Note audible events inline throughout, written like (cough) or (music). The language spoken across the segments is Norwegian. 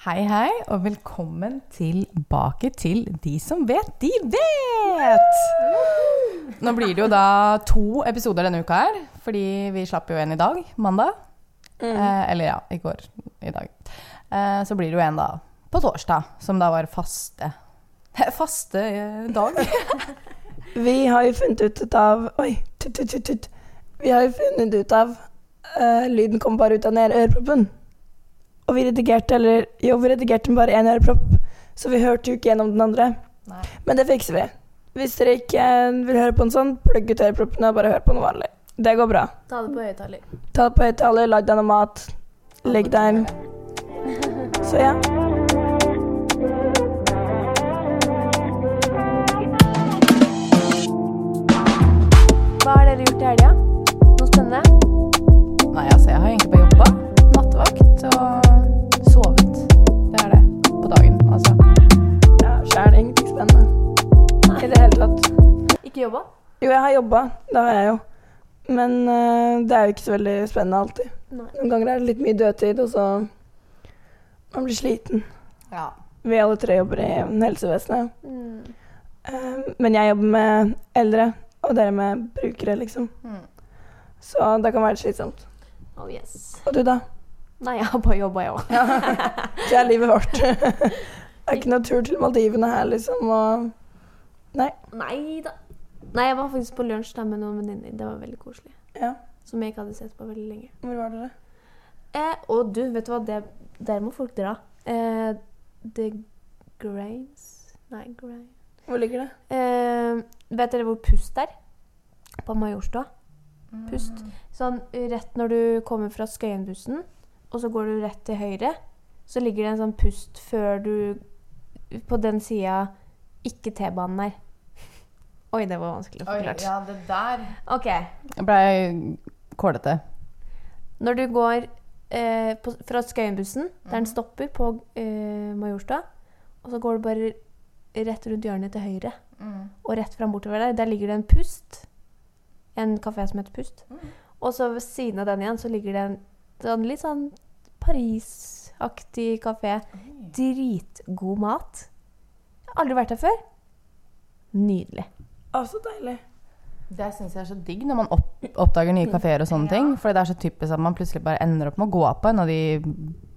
Hei, hei, og velkommen tilbake til De som vet, de vet! Nå blir det jo da to episoder denne uka her, fordi vi slapp jo en i dag, mandag. Eh, eller ja, i går. I dag. Eh, så blir det jo en da på torsdag, som da var faste (laughs) Faste eh, dag. (laughs) Vi har jo funnet ut av Oi, tut, tut, tut. Vi har jo funnet ut av uh, Lyden kom bare ut av øreproppen. Og vi redigerte eller Jo, vi redigerte med bare én ørepropp, så vi hørte jo ikke gjennom den andre. Nei. Men det fikser vi. Hvis dere ikke vil høre på en sånn, plugg ut øreproppene og bare hør på noe vanlig. Det går bra. Ta det på høyttaler. Ta det på høyttaler, lag deg noe mat, legg deg. (laughs) Så ja. Hva har dere gjort i helga? Noe spennende? Nei, altså, jeg har egentlig bare jobba. Nattevakt og sovet. Det er det. På dagen, altså. ja Sjæl ingenting spennende i det hele tatt. Ikke jobba? Jo, jeg har jobba. Det har jeg jo. Men uh, det er jo ikke så veldig spennende alltid. Nei. Noen ganger er det litt mye dødtid, og så Man blir sliten. Ja. Vi alle tre jobber i helsevesenet. Mm. Uh, men jeg jobber med eldre, og dere med brukere, liksom. Mm. Så det kan være slitsomt. Oh yes. Og du, da? Nei, jeg har bare jobba, jeg òg. Det er livet vårt. (laughs) det er ikke noe tur til Maldivene her, liksom. Og Nei. Nei da. Nei, jeg var faktisk på lunsj da med noen venninner. Det var veldig koselig. Ja. Som jeg ikke hadde sett på veldig lenge. Hvor var dere? Eh, og du, vet du hva? Det, der må folk dra. Eh, The Grains Nei, Graves Hvor ligger det? eh, Vet dere hvor Pust er? På Majorstua. Pust. Sånn rett når du kommer fra Skøyenbussen, og så går du rett til høyre, så ligger det en sånn pust før du På den sida ikke T-banen er. (laughs) Oi, det var vanskelig å forklare. ja, det der OK. Jeg blei kålete. Når du går eh, på, fra Skøyenbussen, der den stopper på eh, Majorstua, og så går du bare rett rundt hjørnet til høyre, og rett fram bortover der, der ligger det en Pust. En kafé som heter Pust. Og så ved siden av den igjen så ligger det en sånn litt sånn Paris-aktig kafé. Dritgod mat. Jeg har aldri vært der før. Nydelig. Å, så deilig. Det syns jeg er så digg når man opp, oppdager nye kafeer og sånne ting. For det er så typisk at man plutselig bare ender opp med å gå på en av de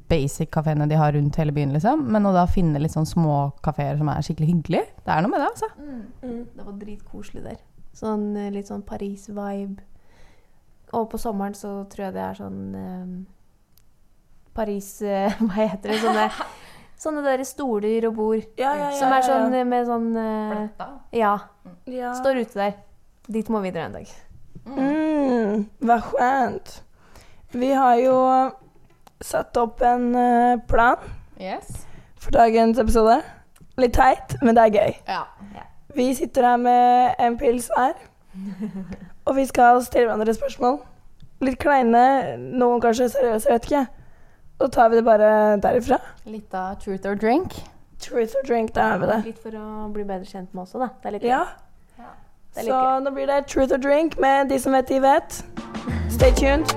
basic kafeene de har rundt hele byen, liksom. Men å da finne litt sånn små kafeer som er skikkelig hyggelige, det er noe med det, altså. Mm. Det var dritkoselig der. Sånn eh, litt sånn Paris-vibe. Og på sommeren så tror jeg det er sånn eh, Paris eh, (laughs) Hva heter det? Sånne, (laughs) sånne der stoler og bord. Ja, ja, ja. som er sånn ja. med sånn eh, Ja. ja. Står ute der. Dit må vi dra en dag. Mm, hva skjønt. Vi har jo satt opp en uh, plan Yes. for dagens episode. Litt teit, men det er gøy. Ja. Vi sitter her med en pils hver, (laughs) og vi skal stille hverandre spørsmål. Litt kleine, noen kanskje seriøse, jeg vet ikke. Så tar vi det bare derifra. Litt av truth or drink. Truth or drink, da har vi det. Litt for å bli bedre kjent med også, da. Det er litt Ja. Det er Så gøy. nå blir det truth or drink med de som vet, de vet. Stay tuned.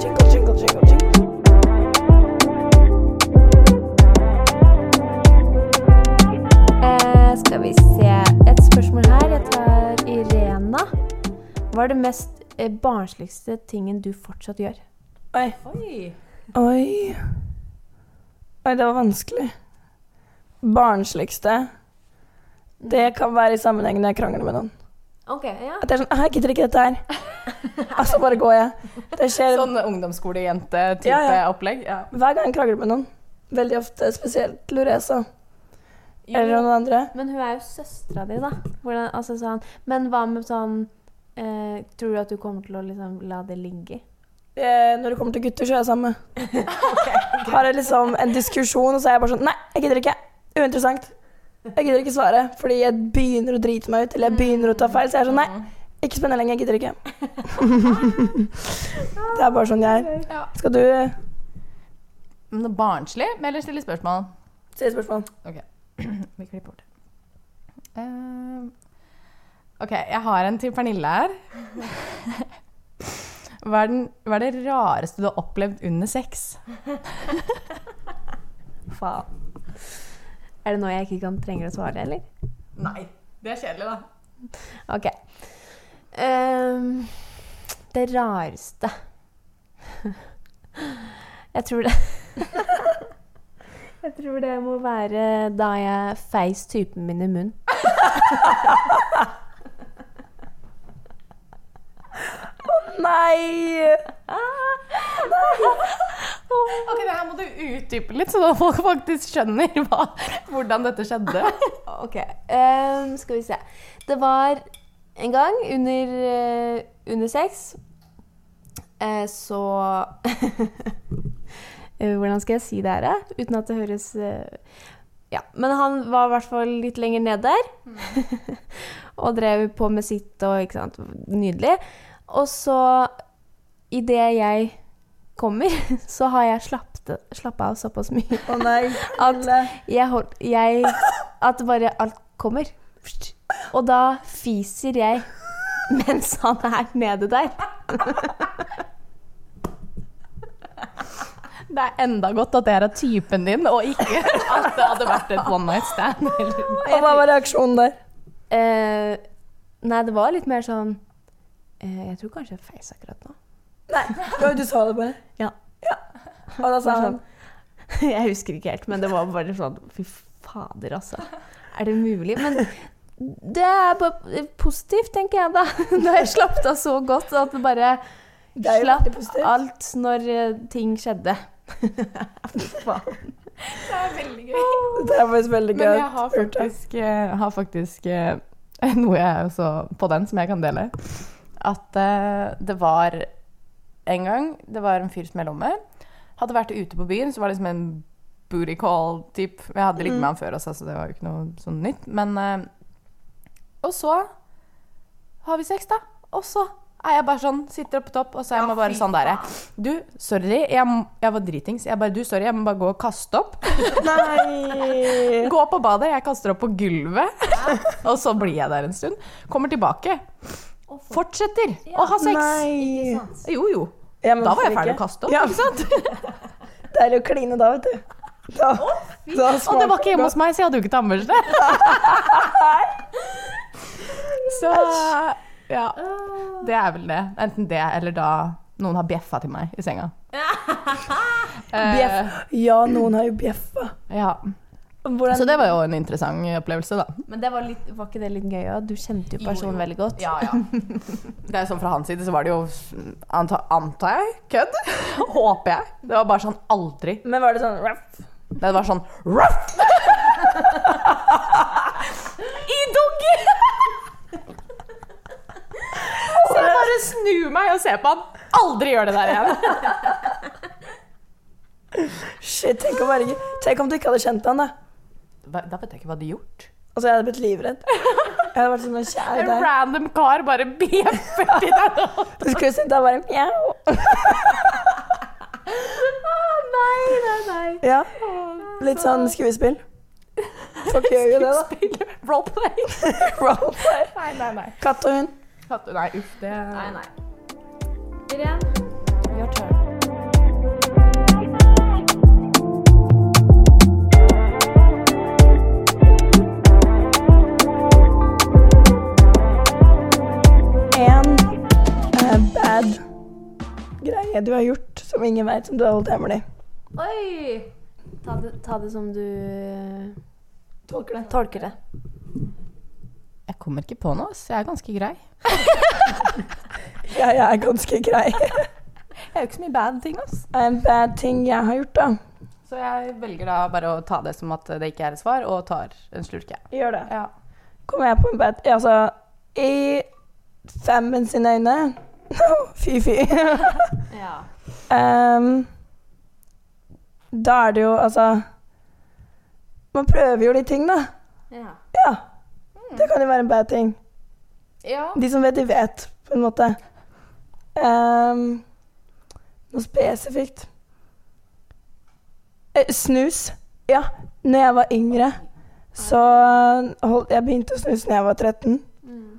Jingle, jingle, jingle, jingle. Eh, skal vi se Et spørsmål her. Jeg tar Irena. Hva er det mest eh, barnsligste tingen du fortsatt gjør? Oi. Oi. Oi. Oi, det var vanskelig. Barnsligste. Det kan være i sammenheng når jeg krangler med noen. Ok, ja. At jeg er sånn «Ah, 'Jeg gidder ikke dette her'. (laughs) altså, bare går jeg. Det skjer Sånn ungdomsskolejente-type Ja, ja. opplegg. Ja. hver gang jeg krangler med noen. Veldig ofte, spesielt Loresa. Eller noen andre. Men hun er jo søstera di, da. Hvordan, altså, sånn. Men hva med sånn eh, Tror du at du kommer til å liksom, la det ligge? Eh, når det kommer til gutter, så er jeg samme. (laughs) Har jeg liksom en diskusjon, og så er jeg bare sånn Nei, jeg gidder ikke. Uinteressant. Jeg gidder ikke svare, fordi jeg begynner å drite meg ut, eller jeg begynner å ta feil. Så jeg er sånn Nei, ikke spennende lenger. Jeg gidder ikke. (laughs) det er bare sånn jeg er. Skal du eh, Men det er barnslig, eller stille spørsmål? stille spørsmål? Ok, (clears throat) vi klipper bort det. Eh, ok, jeg har en til Pernille her. Hva er, den, hva er det rareste du har opplevd under sex? faen. Er det noe jeg ikke kan trenger å svare, eller? Nei. Det er kjedelig, da. Ok. Um, det rareste Jeg tror det Jeg tror det må være da jeg feis typen min i munnen. (laughs) Nei! Ok, det her må du utdype litt, så da folk faktisk skjønner hva, hvordan dette skjedde. Ok, um, skal vi se. Det var en gang under, eh, under sex eh, så (laughs) Eh, Hvordan skal jeg si det her. Uten at det høres Ja. Men han var i hvert fall litt lenger ned der. (laughs) og drev på med sitt og ikke sant. Nydelig. Og så, idet jeg kommer, (laughs) så har jeg slappa av såpass mye Å nei. (laughs) at jeg, hold, jeg At bare alt kommer. Og da fiser jeg mens han er nede der. Det er enda godt at det er typen din, og ikke (laughs) at det hadde vært et one night stand. Eller. Og hva var reaksjonen der? Eh, nei, det var litt mer sånn eh, Jeg tror kanskje jeg feis akkurat nå. Nei, jo, du sa det bare. Ja. Og da sa han sånn, (laughs) jeg husker ikke helt, men det var bare sånn Fy fader, altså. Er det mulig? Men det er bare positivt, tenker jeg da. (laughs) Da jeg slapp av så godt at det bare Det slapp alt når eh, ting skjedde. (laughs) Faen. Det er veldig gøy. Det er faktisk veldig gøy. Men jeg har faktisk, eh, har faktisk eh, (laughs) noe jeg også på den som jeg kan dele. At eh, det var en gang Det var en fyr som jeg lå med. Hadde vært ute på byen, så var det liksom en booty call-typ. Jeg hadde ligget med han før også, så det var jo ikke noe sånn nytt. Men Og så har vi sex, da. Og så er jeg bare sånn, sitter oppe på topp, og så er jeg bare sånn der Du, sorry, jeg, jeg var dritings. Jeg bare, du, sorry, jeg må bare gå og kaste opp. (laughs) Nei! Gå på badet, jeg kaster opp på gulvet. (laughs) og så blir jeg der en stund. Kommer tilbake. Fortsetter å ha sex. Nei! Jo, jo. Ja, Da var jeg ferdig å kaste opp, Ja, ikke sant? (laughs) Deilig å kline da, vet du. Da, da Og det var ikke hjemme hos meg, så jeg hadde jo ikke tannbørste. så ja. Det er vel det. Enten det, eller da noen har bjeffa til meg i senga. (laughs) Eh, Bjeff. Ja, noen har jo bjeffa. ja. Hvordan Så det var jo en interessant opplevelse, da. Men det var, litt, var ikke det litt gøy òg? Du kjente jo personen veldig godt. Ja, ja. (laughs) Det er sånn Fra hans side så var det jo anta, Antar jeg? Kødd? (laughs) Håper jeg. Det var bare sånn aldri. Men var det sånn ruff? Det var sånn Ruff! I doggy! Så jeg bare snu meg og se på han. Aldri gjør det der igjen. Shit, tenk om, jeg, tenk om du ikke hadde kjent han, da. Da vet jeg ikke hva de gjort. Altså, jeg hadde blitt livredd. Jeg hadde vært sånn kjær En random kar bare bjeffer til deg. Du skulle sett deg bare mjau. Nei, nei, nei. Ja. Litt sånn skuespill. Folk gjør jo det, da. Roleplay. (laughs) Roleplay. Nei, nei, nei. Katt og hund. Katt- Nei, uff, det Nei, nei. Irén, your turn. En eh, bad greie du har gjort som ingen vet, som du har holdt hemmelig. Oi! Ta det, ta det som du Tolker det. tolker det. Jeg kommer ikke på noe, så jeg er ganske grei. (laughs) Ja, jeg er ganske grei. (laughs) Jeg gjør ikke så mye bad ting, ass. En bad ting jeg har gjort, da. Så jeg velger da bare å ta det som at det ikke er et svar, og tar en slurk, jeg. Gjør det. Ja. Kommer jeg på en bad Altså, i femmen sine øyne Fy, fy. (laughs) Ja. um, da er det jo altså Man prøver jo litt ting, da. ja. Ja. Det kan jo være en bad ting. ja. De som vet, de vet, på en måte. Um, noe spesifikt Eh, Snus. Ja, når jeg var yngre, så holdt Jeg begynte å snuse når jeg var 13. Mm.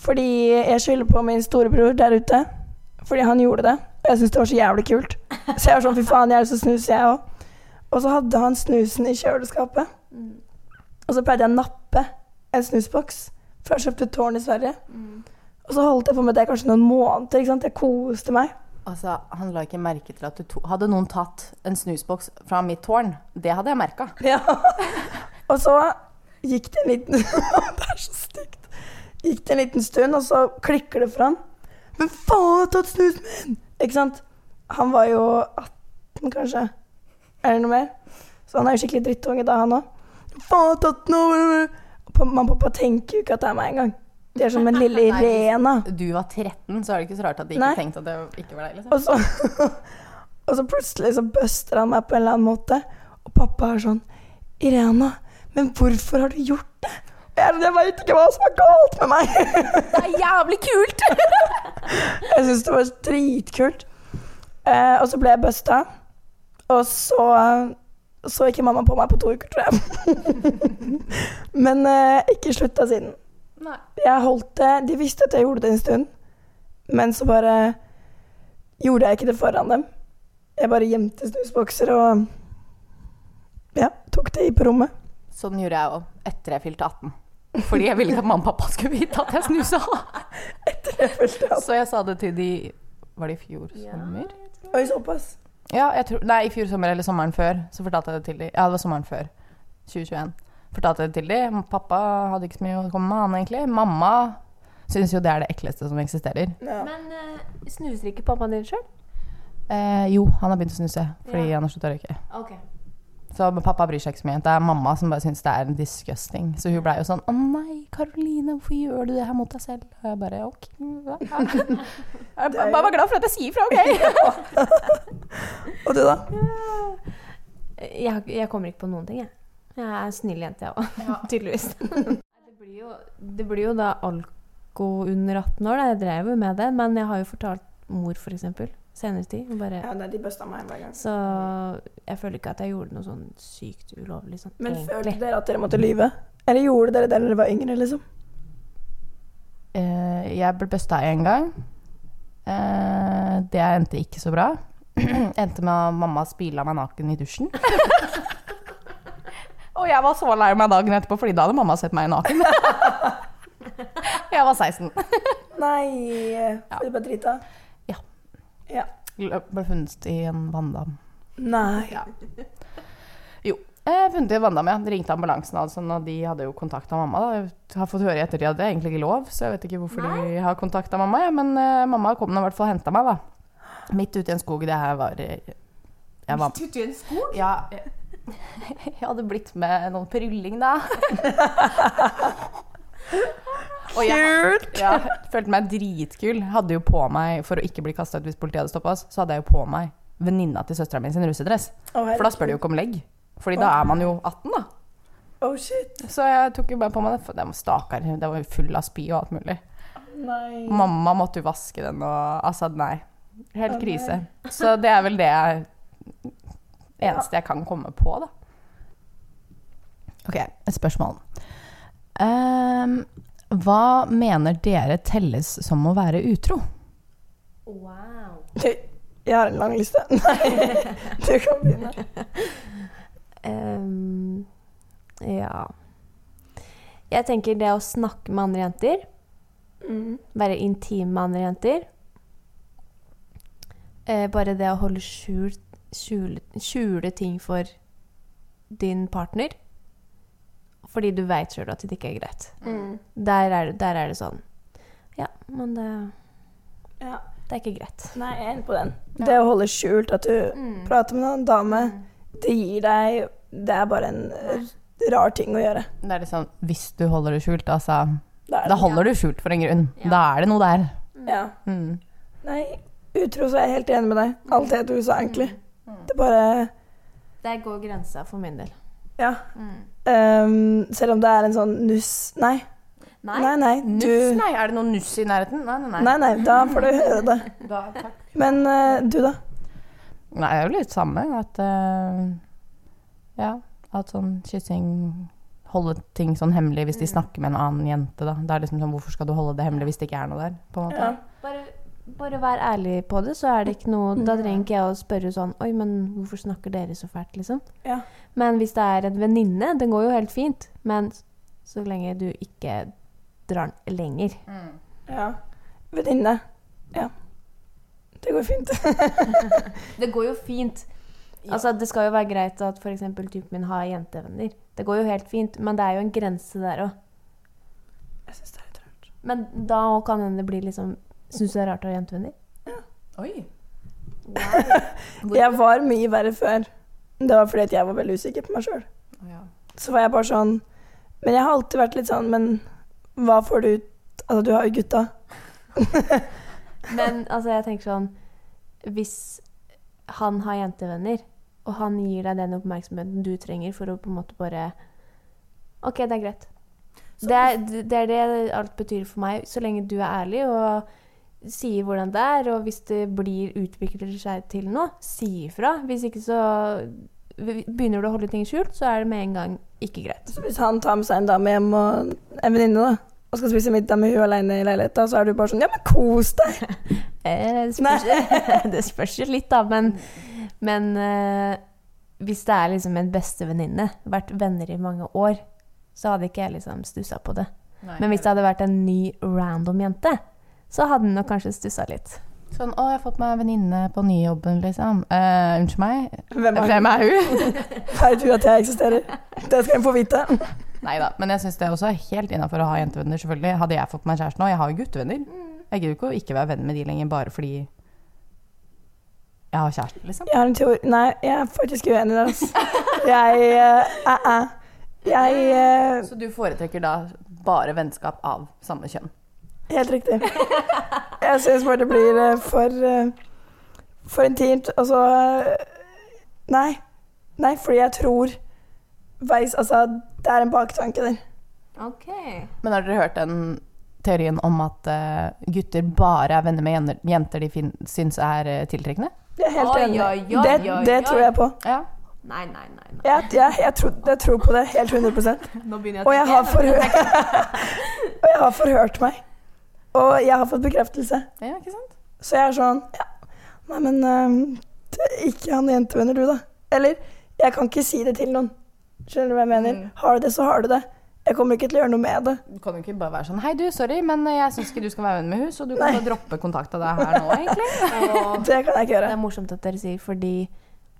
Fordi jeg skylder på min storebror der ute. Fordi han gjorde det. Og jeg syntes det var så jævlig kult. Så jeg var sånn, fy faen, jeg er så snus, jeg òg. Og så hadde han snusen i kjøleskapet. Mm. Og så pleide jeg å nappe en snusboks, for jeg kjøpte tårn i Sverige. Mm. Og så holdt jeg på med det kanskje noen måneder. ikke sant? Jeg koste meg. Altså, Han la ikke merke til at du to Hadde noen tatt en snusboks fra mitt tårn, det hadde jeg merka. Ja. (laughs) og så gikk det en liten (laughs) Det er så stygt. Gikk det en liten stund, og så klikker det for han. Men faen, jeg har tatt snusen min! Ikke sant? Han var jo 18, kanskje. Eller noe mer? Så han er jo skikkelig drittunge da, han òg. Faen, jeg har tatt den over! Mamma og pappa tenker jo ikke at det er meg engang. De er som en (laughs) lille Nei. Irena. Du var 13, så er det ikke så rart at de ikke Nei. tenkte at det ikke var deg. liksom. Og så, (laughs) og så plutselig så buster han meg på en eller annen måte. Og pappa er sånn Irena, men hvorfor har du gjort det? Jeg, jeg veit ikke hva som er galt med meg. (laughs) Det er jævlig kult! Jeg syns det var dritkult. Eh, og så ble jeg busta. Og så så ikke mamma på meg på to uker, tror jeg. (laughs) Men eh, ikke slutta siden. Nei. Jeg holdt det De visste at jeg gjorde det en stund, men så bare gjorde jeg ikke det foran dem. Jeg bare gjemte snusbokser og ja, tok det i på rommet. Sånn gjorde jeg òg etter jeg fylte 18. Fordi jeg ville ikke at mamma og pappa skulle vite at jeg snusa. Jeg fylte 18. Så jeg sa det til de Var det i fjor sommer? Oi, såpass. Ja, jeg tror, nei, i fjor sommer eller sommeren før. Så fortalte jeg det til dem. Ja, det var sommeren før. 2021. Fortalte jeg det til de. Pappa hadde ikke så mye å komme med, han egentlig. Mamma syns jo det er det ekleste som eksisterer. Ja. Men uh, snuser ikke pappaen din sjøl? Eh, jo, han har begynt å snuse fordi Ja. han har sluttet å røyke. Ok. Så pappa bryr seg ikke så mye. Det er mamma som bare syns det er en disgusting. Så hun blei jo sånn Å nei, Karoline, hvorfor gjør du det her mot deg selv? Og jeg bare OK. (laughs) Jeg bare var glad for at jeg sier fra, OK? (laughs) (laughs) Og du, da? Jeg, jeg kommer ikke på noen ting, jeg. Jeg er snill jente, jeg òg. Tydeligvis. det, blir jo, det blir jo da alko under 18 år. Da. Jeg drev jo med det, men jeg har jo fortalt mor, for eksempel, senere tid. Bare, Ja, nei, de busta meg hver gang. Så jeg føler ikke at jeg gjorde noe sånn sykt ulovlig. Sånn, Men egentlig. følte dere at dere måtte lyve? Eller gjorde dere det da dere var yngre, liksom? Uh, jeg ble busta én gang. Uh, det endte ikke så bra. (clears throat) endte med at mamma spila meg naken i dusjen. (laughs) Og jeg var så lei meg dagen etterpå, fordi da hadde mamma sett meg naken. (laughs) jeg var 16. Nei, for du ble drita? Ja. Ble funnet i en vanndam. Nei. Ja. Jo. Jeg funnet i en vanndam, ja. Ringte ambulansen, altså, og de hadde jo kontakta mamma. Da. Jeg har fått høre i ettertid at det er egentlig ikke lov, så jeg vet ikke hvorfor de har kontakta mamma. Ja. Men uh, mamma kom nå i hvert fall og henta meg, da. Midt ute i en skog. Det her var eh, jeg var, Ute i en skog? ja, (laughs) jeg hadde blitt med noen på rulling, da. (laughs) Og jeg, ja, følte meg dritkul. Hadde jo på meg, for å ikke bli kasta ut hvis politiet hadde stoppa oss, så hadde jeg jo på meg venninna til søstera mi sin russedress. Oh, For da spør de jo ikke om legg. Fordi da er man jo 18, da. Oh, shit. Så jeg tok jo bare på meg det. For det var stakkar. Det var full av spy og alt mulig. Nei. Mamma måtte jo vaske den og Altså, nei. Helt krise. nei. Så det er vel det jeg eneste jeg kan komme på, da. OK, et spørsmål. Ehm, hva mener dere telles som å være utro? Wow. Jeg har en lang liste. (laughs) Nei, du kan begynne. Um, ja Jeg tenker det å snakke med andre jenter, Mm. være intim med andre jenter eh, Bare det å holde skjult, skjule, skjule ting for din partner. Fordi du veit sjøl at det ikke er greit. Mm. Der er, det- der er det sånn Ja, men det, Ja. det er ikke greit. Nei, jeg er enig på den. Det å holde skjult at du Mm. prater med en dame, det gir deg Det er bare en eh, rar ting å gjøre. Det er liksom Hvis du holder det skjult, altså Da er Da det- holder du skjult for en grunn. Ja. Da er det noe der. Ja. Mm. Nei, utro så er jeg helt enig med deg. Alt det du sa, egentlig. Det er bare Der går grensa for min del. Ja. Ehm, selv om det er en sånn nuss Nei. Nei, nei. Nuss? Du Nei, er det noe nuss i nærheten? Nei, nei, nei. Nei, nei, da får du (laughs) høre det. Da, takk. Men uh, du, da? Nei, det er jo litt samme. At uh, Ja, at sånn kyssing Holde ting sånn hemmelig hvis de snakker med en annen jente, da. Det er liksom sånn, Hvorfor skal du holde det hemmelig hvis det ikke er noe der? På en måte. Ja. Bare bare vær ærlig på det, så er det ikke noe Da Mm. trenger ikke jeg å spørre sånn Oi, men hvorfor snakker dere så fælt, liksom? Ja. Men hvis det er en venninne, den går jo helt fint. Men så lenge du ikke drar den lenger. ja. Venninne. Ja. Det går fint. (laughs) Det går jo fint. Altså, det skal jo være greit at f.eks. typen min har jentevenner. Det går jo helt fint, men det er jo en grense der òg. Jeg synes det er litt rart. Men da kan hende det bli liksom Syns du det er rart å ha jentevenner? Oi. (laughs) Jeg var mye verre før. Det var fordi at jeg var veldig usikker på meg sjøl. Ja. Så var jeg bare sånn Men jeg har alltid vært litt sånn Men hva får du ut Altså, du har jo gutta. (laughs) Men altså, jeg tenker sånn Hvis han har jentevenner, og han gir deg den oppmerksomheten du trenger for å på en måte bare OK, det er greit. Det er, det er det alt betyr for meg. Så lenge du er ærlig og sier hvordan det er, og hvis det blir utvikler seg til noe, si ifra. Hvis ikke så Begynner du å holde ting skjult, så er det med en gang ikke greit. Så hvis han tar med seg en dame hjem og en venninne, da, og skal spise middag med hun alene i leiligheta, så er du bare sånn Ja, men kos deg! (laughs) Eh, det spørs, (laughs) det spørs jo litt, da. Men, men uh, hvis det er liksom en bestevenninne, vært venner i mange år, så hadde ikke jeg liksom stussa på det. Men hvis det hadde vært en ny random jente, så hadde han nok kanskje stussa litt. Sånn, å, jeg har fått meg en venninne på nyjobben, liksom. Eh, Unnskyld meg, Hvem er hvem er hun? (laughs) Vet du at jeg eksisterer? Det skal hun få vite. Nei da, men jeg syns det er også helt innafor å ha jentevenner, selvfølgelig. Hadde jeg fått meg kjæreste nå, jeg har jo guttevenner. Jeg gidder ikke å ikke være venn med de lenger bare fordi jeg har kjæreste, liksom. Jeg har en teori Nei, jeg er faktisk uenig der, altså. Jeg uh, uh, uh. Jeg Så du foretrekker da bare vennskap av samme kjønn? Helt riktig. Jeg syns bare det blir eh, for eh, for intimt. Altså eh, Nei. Nei, fordi jeg tror veis Altså, det er en baktanke der. Ok. Men har dere hørt den teorien om at eh, gutter bare er venner med jenter, de syns er eh, tiltrekkende? Jeg er helt enig. oi, oi, det, oi, det tror jeg på. Ja. Nei, nei, nei. nei. Jeg, jeg, jeg, tror, jeg tror på det helt 100 Nå begynner Og jeg har forhørt (laughs) Og jeg har forhørt meg. Og jeg har fått bekreftelse. ja, ikke sant? Så jeg er sånn Ja, nei, men uh, er ikke han jentevenner, du, da. Eller jeg kan ikke si det til noen. Skjønner du hva jeg mener? Mm. Har du det, så har du det. Jeg kommer ikke til å gjøre noe med det. Du kan jo ikke bare være sånn Hei, du, sorry, men jeg syns ikke du skal være venn med hun, så du kan bare droppe kontakt av deg her nå, egentlig. (laughs) Det kan jeg ikke gjøre. Det er morsomt at dere sier, fordi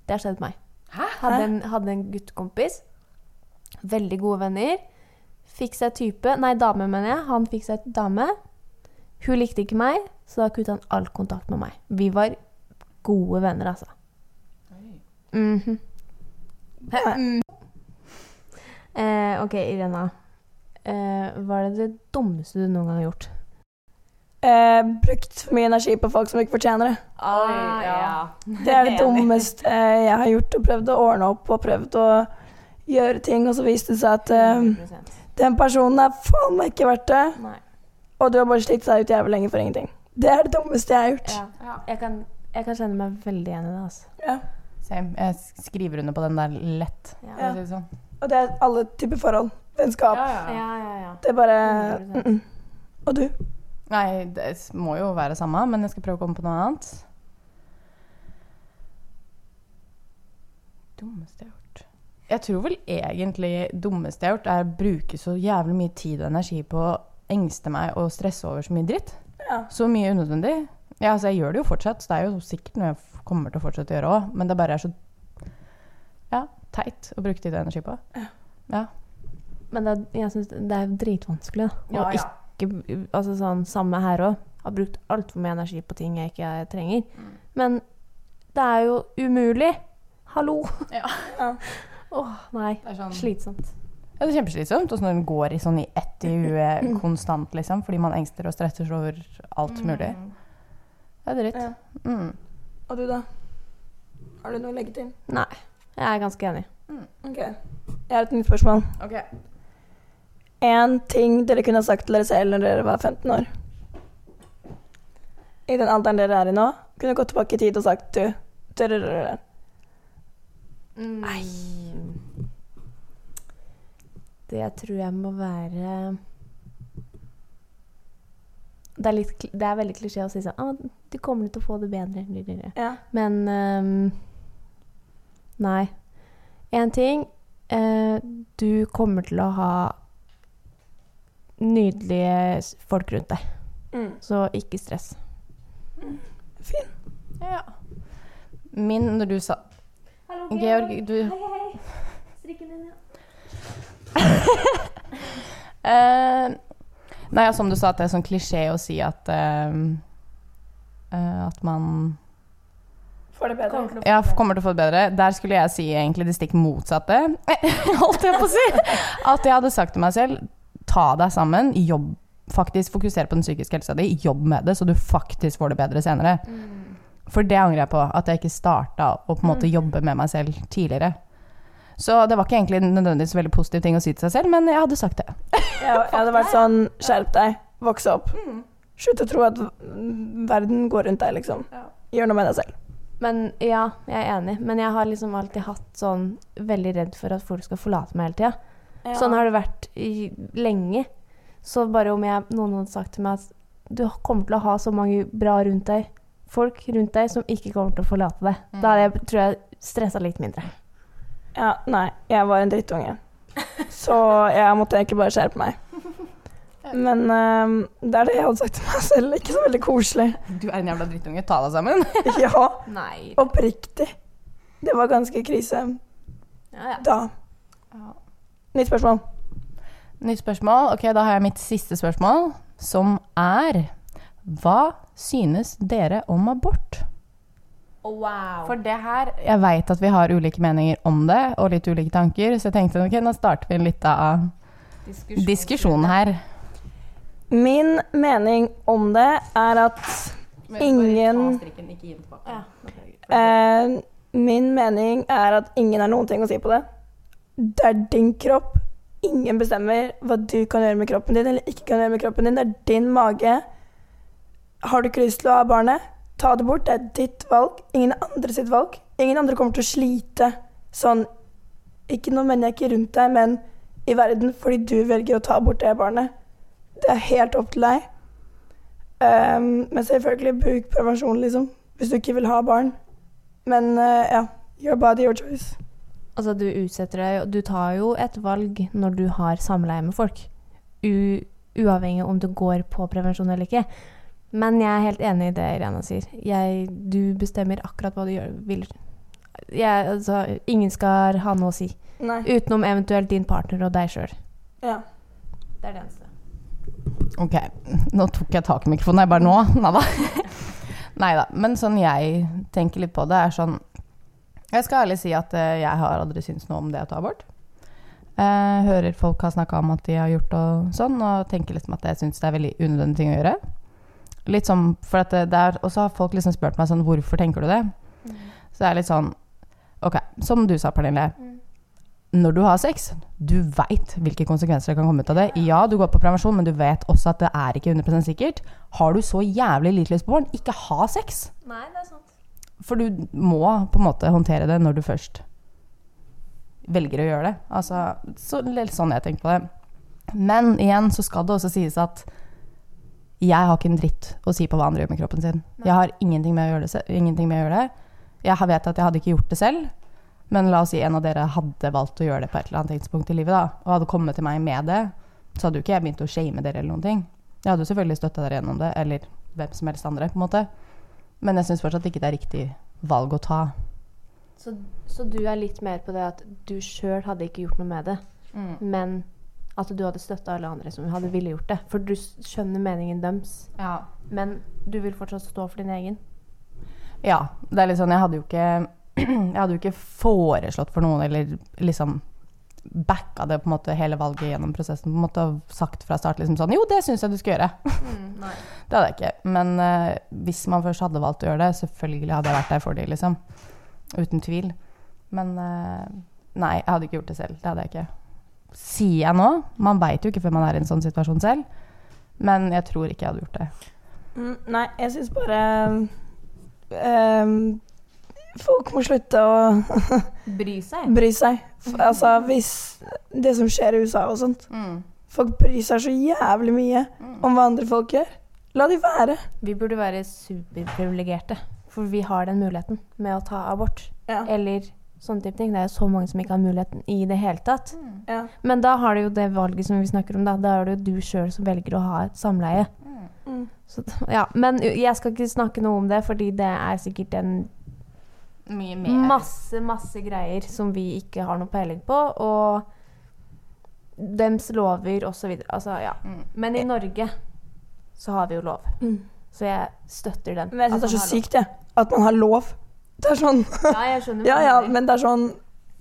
det har skjedd meg. Hæ? Hadde en, hadde en guttekompis. Veldig gode venner. Fikk seg type Nei, dame, mener jeg. Han fikk seg dame. Hun likte ikke meg, så da kutta han all kontakt med meg. Vi var gode venner, altså. Mhm. Mm. (laughs) eh, ok, Irena. Eh, hva er det det dummeste du noen gang har gjort? Eh, brukt for mye energi på folk som ikke fortjener det. Ah, ja. (laughs) Det er det (laughs) dummeste eh, jeg har gjort. Og prøvd å ordne opp og prøvd å gjøre ting, og så viste det seg at eh, den personen er faen meg ikke verdt det. Nei. Og du har bare slitt deg ut jævlig lenge for ingenting. Det er det dummeste jeg har gjort. Ja. Jeg, kan, jeg kan kjenne meg veldig igjen i det. Altså. Ja. Same. Jeg skriver under på den der lett. Ja. det sånn. Og det er alle typer forhold. Vennskap. Ja, ja, ja. Det er bare mm -mm. Og du? Nei, det må jo være samme, men jeg skal prøve å komme på noe annet. Dummeste jeg har gjort Jeg tror vel egentlig dummeste jeg har gjort, er å bruke så jævlig mye tid og energi på engste meg og stresse over så mye dritt. Ja. Så mye unødvendig. Ja, altså jeg gjør det jo fortsatt, så det er jo sikkert noe jeg kommer til å fortsette å gjøre òg, men det bare er så ja, teit å bruke tid og energi på. Ja. Men det, jeg synes det er dritvanskelig. Da. Ja, ja. ikke altså sånn, Samme her òg. Har brukt altfor mye energi på ting jeg ikke trenger. Mm. Men det er jo umulig. Hallo! Ja. (laughs) Ja. oh, nei. Det er sånn Slitsomt. Ja, det er kjempeslitsomt. Og når en går i, sånn i ett i huet (clears throat) konstant, liksom, fordi man engster og stresser seg over alt mm. mulig. Det er dritt. Ja. Mm. Og du, da? Har du noe å legge til? Nei. Jeg er ganske enig. Mm. Ok. Jeg har et nytt spørsmål. Ok. Én ting dere kunne sagt til dere selv når dere var 15 år. I den alderen dere er i nå, kunne gått tilbake i tid og sagt du mm. Nei. Det tror jeg må være det er, litt, det er veldig klisjé å si sånn ah, 'Du kommer til å få det bedre. Ja. Men um, Nei. Én ting. eh, du kommer til å ha nydelige folk rundt deg. Mm. Så ikke stress. Fin. Ja. Min, når du sa Georg, du Hei, hei. Strikken din, ja. Eh, nei, ja, som du sa, at det er sånn klisjé å si at uh, uh, At man Får det bedre. Kommer til å få ja, kommer til å få det bedre. Der skulle jeg si egentlig det stikk motsatte, (laughs) holdt jeg på å si. At jeg hadde sagt til meg selv ta deg sammen, jobb, faktisk fokusere på den psykiske helsa di, jobb med det, så du faktisk får det bedre senere. For det angrer jeg på, at jeg ikke starta å på en måte jobbe med meg selv tidligere. Så det var ikke egentlig nødvendigvis veldig positiv ting å si til seg selv, men jeg hadde sagt det. (laughs) Jeg, jeg hadde vært sånn Skjerp deg. vokse opp. Slutt å tro at verden går rundt deg, liksom. Gjør noe med deg selv. Men ja, jeg er enig. Men jeg har liksom alltid hatt sånn veldig redd for at folk skal forlate meg hele tida. Sånn har det vært i, lenge. Så bare om jeg, noen hadde sagt til meg at du kommer til å ha så mange bra rundt deg, folk rundt deg som ikke kommer til å forlate deg, da hadde jeg, tror jeg stressa litt mindre. Ja, nei, jeg var en drittunge. Så jeg måtte egentlig bare skjerpe meg. Men ehm, det er det jeg hadde sagt til meg selv. Ikke så veldig koselig. Du er en jævla drittunge, ta deg sammen. (laughs) Ja, Nei. oppriktig. Det var ganske krise Ja, ja. da. Nytt spørsmål. Nytt spørsmål. Ok, da har jeg mitt siste spørsmål, som er Hva synes dere om abort? Wow. For det her Jeg veit at vi har ulike meninger om det, og litt ulike tanker, så jeg tenkte ok, nå starter vi en liten diskusjon her. Min mening om det er at Ingen- eh, Min mening er at ingen har noen ting å si på det. Det er din kropp. Ingen bestemmer hva du kan gjøre med kroppen din eller ikke kan gjøre med kroppen din. Det er din mage. Har du ikke lyst til å ha barnet, ta det bort. Det er ditt valg. Ingen andre sitt valg. Ingen andre kommer til å slite sånn Ikke nå mener jeg ikke rundt deg, men i verden fordi du velger å ta bort det barnet. Det er helt opp til deg. Um, men selvfølgelig, bruk prevensjon, liksom. Hvis du ikke vil ha barn. Men uh, ja, your body, your choice. Altså, du utsetter deg Du tar jo et valg når du har samleie med folk. U uavhengig om du går på prevensjon eller ikke. Men jeg er helt enig i det Irena sier. Jeg, du bestemmer akkurat hva du gjør, vil. Jeg, altså, ingen skal ha noe å si. Nei. Utenom eventuelt din partner og deg sjøl. Ja. Det er det eneste. Ok, nå tok jeg tak i mikrofonen. Jeg bare nå? (laughs) Nei da. Men sånn jeg tenker litt på det, er sånn Jeg skal ærlig si at eh, jeg har aldri syntes noe om det å ta abort. Jeg hører folk har snakka om at de har gjort og sånn, og tenker liksom at jeg syns det er veldig unødvendig ting å gjøre. Litt sånn, for at det, er, Og så har folk liksom spurt meg sånn Hvorfor tenker du det? Så det er litt sånn Ok, som du sa, Pernille. Når du har sex, du veit hvilke konsekvenser det kan komme ut av det. Ja, du går på prevensjon, men du vet også at det er ikke 100% sikkert. Har du så jævlig lite lyst på barn, ikke ha sex. Nei, det er sant. For du må på en måte håndtere det når du først velger å gjøre det. Altså, så, litt sånn jeg tenker på det. Men igjen så skal det også sies at jeg har ikke en dritt å si på hva andre gjør med kroppen sin. Jeg har ingenting med å gjøre det. Ingenting med å gjøre det. Jeg vet at jeg hadde ikke gjort det selv, men la oss si en av dere hadde valgt å gjøre det på et eller annet tidspunkt i livet, da, og hadde kommet til meg med det, så hadde jo ikke jeg begynt å shame dere eller noen ting. Jeg hadde jo selvfølgelig støtta dere gjennom det, eller hvem som helst andre, på en måte. Men jeg syns fortsatt ikke det er riktig valg å ta. Så, så du er litt mer på det at du sjøl hadde ikke gjort noe med det, men at du hadde støtta alle andre som hadde ville gjort det. For du skjønner meningen deres, Ja. men du vil fortsatt stå for din egen. ja. Det er litt sånn, jeg hadde jo ikke (clears throat) hadde jo ikke foreslått for noen, eller liksom backa det på en måte hele valget gjennom prosessen. På en måte og sagt fra start liksom sånn Jo, det syns jeg du skal gjøre. (laughs) Det hadde jeg ikke. Men uh, hvis man først hadde valgt å gjøre det, selvfølgelig hadde jeg vært der for dem, liksom. Uten tvil. Men uh, nei, jeg hadde ikke gjort det selv. Det hadde jeg ikke. Sier jeg nå? Man veit jo ikke før man er i en sånn situasjon selv. Men jeg tror ikke jeg hadde gjort det. Mm, nei, jeg syns bare um, Folk må slutte å (laughs) Bry seg. bry seg. F- Altså, hvis Det som skjer i USA og sånt Folk bryr seg så jævlig mye om hva andre folk gjør. La de være. Vi burde være superprivilegerte, for vi har den muligheten med å ta abort. Ja. Eller sånne type ting. Det er jo så mange som ikke har muligheten i det hele tatt. Ja. Men da har du jo det valget som vi snakker om, da. Da er det jo du sjøl som velger å ha et samleie. Mm. Så, ja. Men jeg skal ikke snakke noe om det, fordi det er sikkert en Mye mer. masse, masse greier som vi ikke har noe peiling på, og dems lover osv. Altså, ja. Mm. Men i Norge så har vi jo lov. Mm. Så jeg støtter den. Men jeg syns det er så sykt, jeg. At man har lov. Det er sånn Ja, jeg skjønner. Ja ja, men det er sånn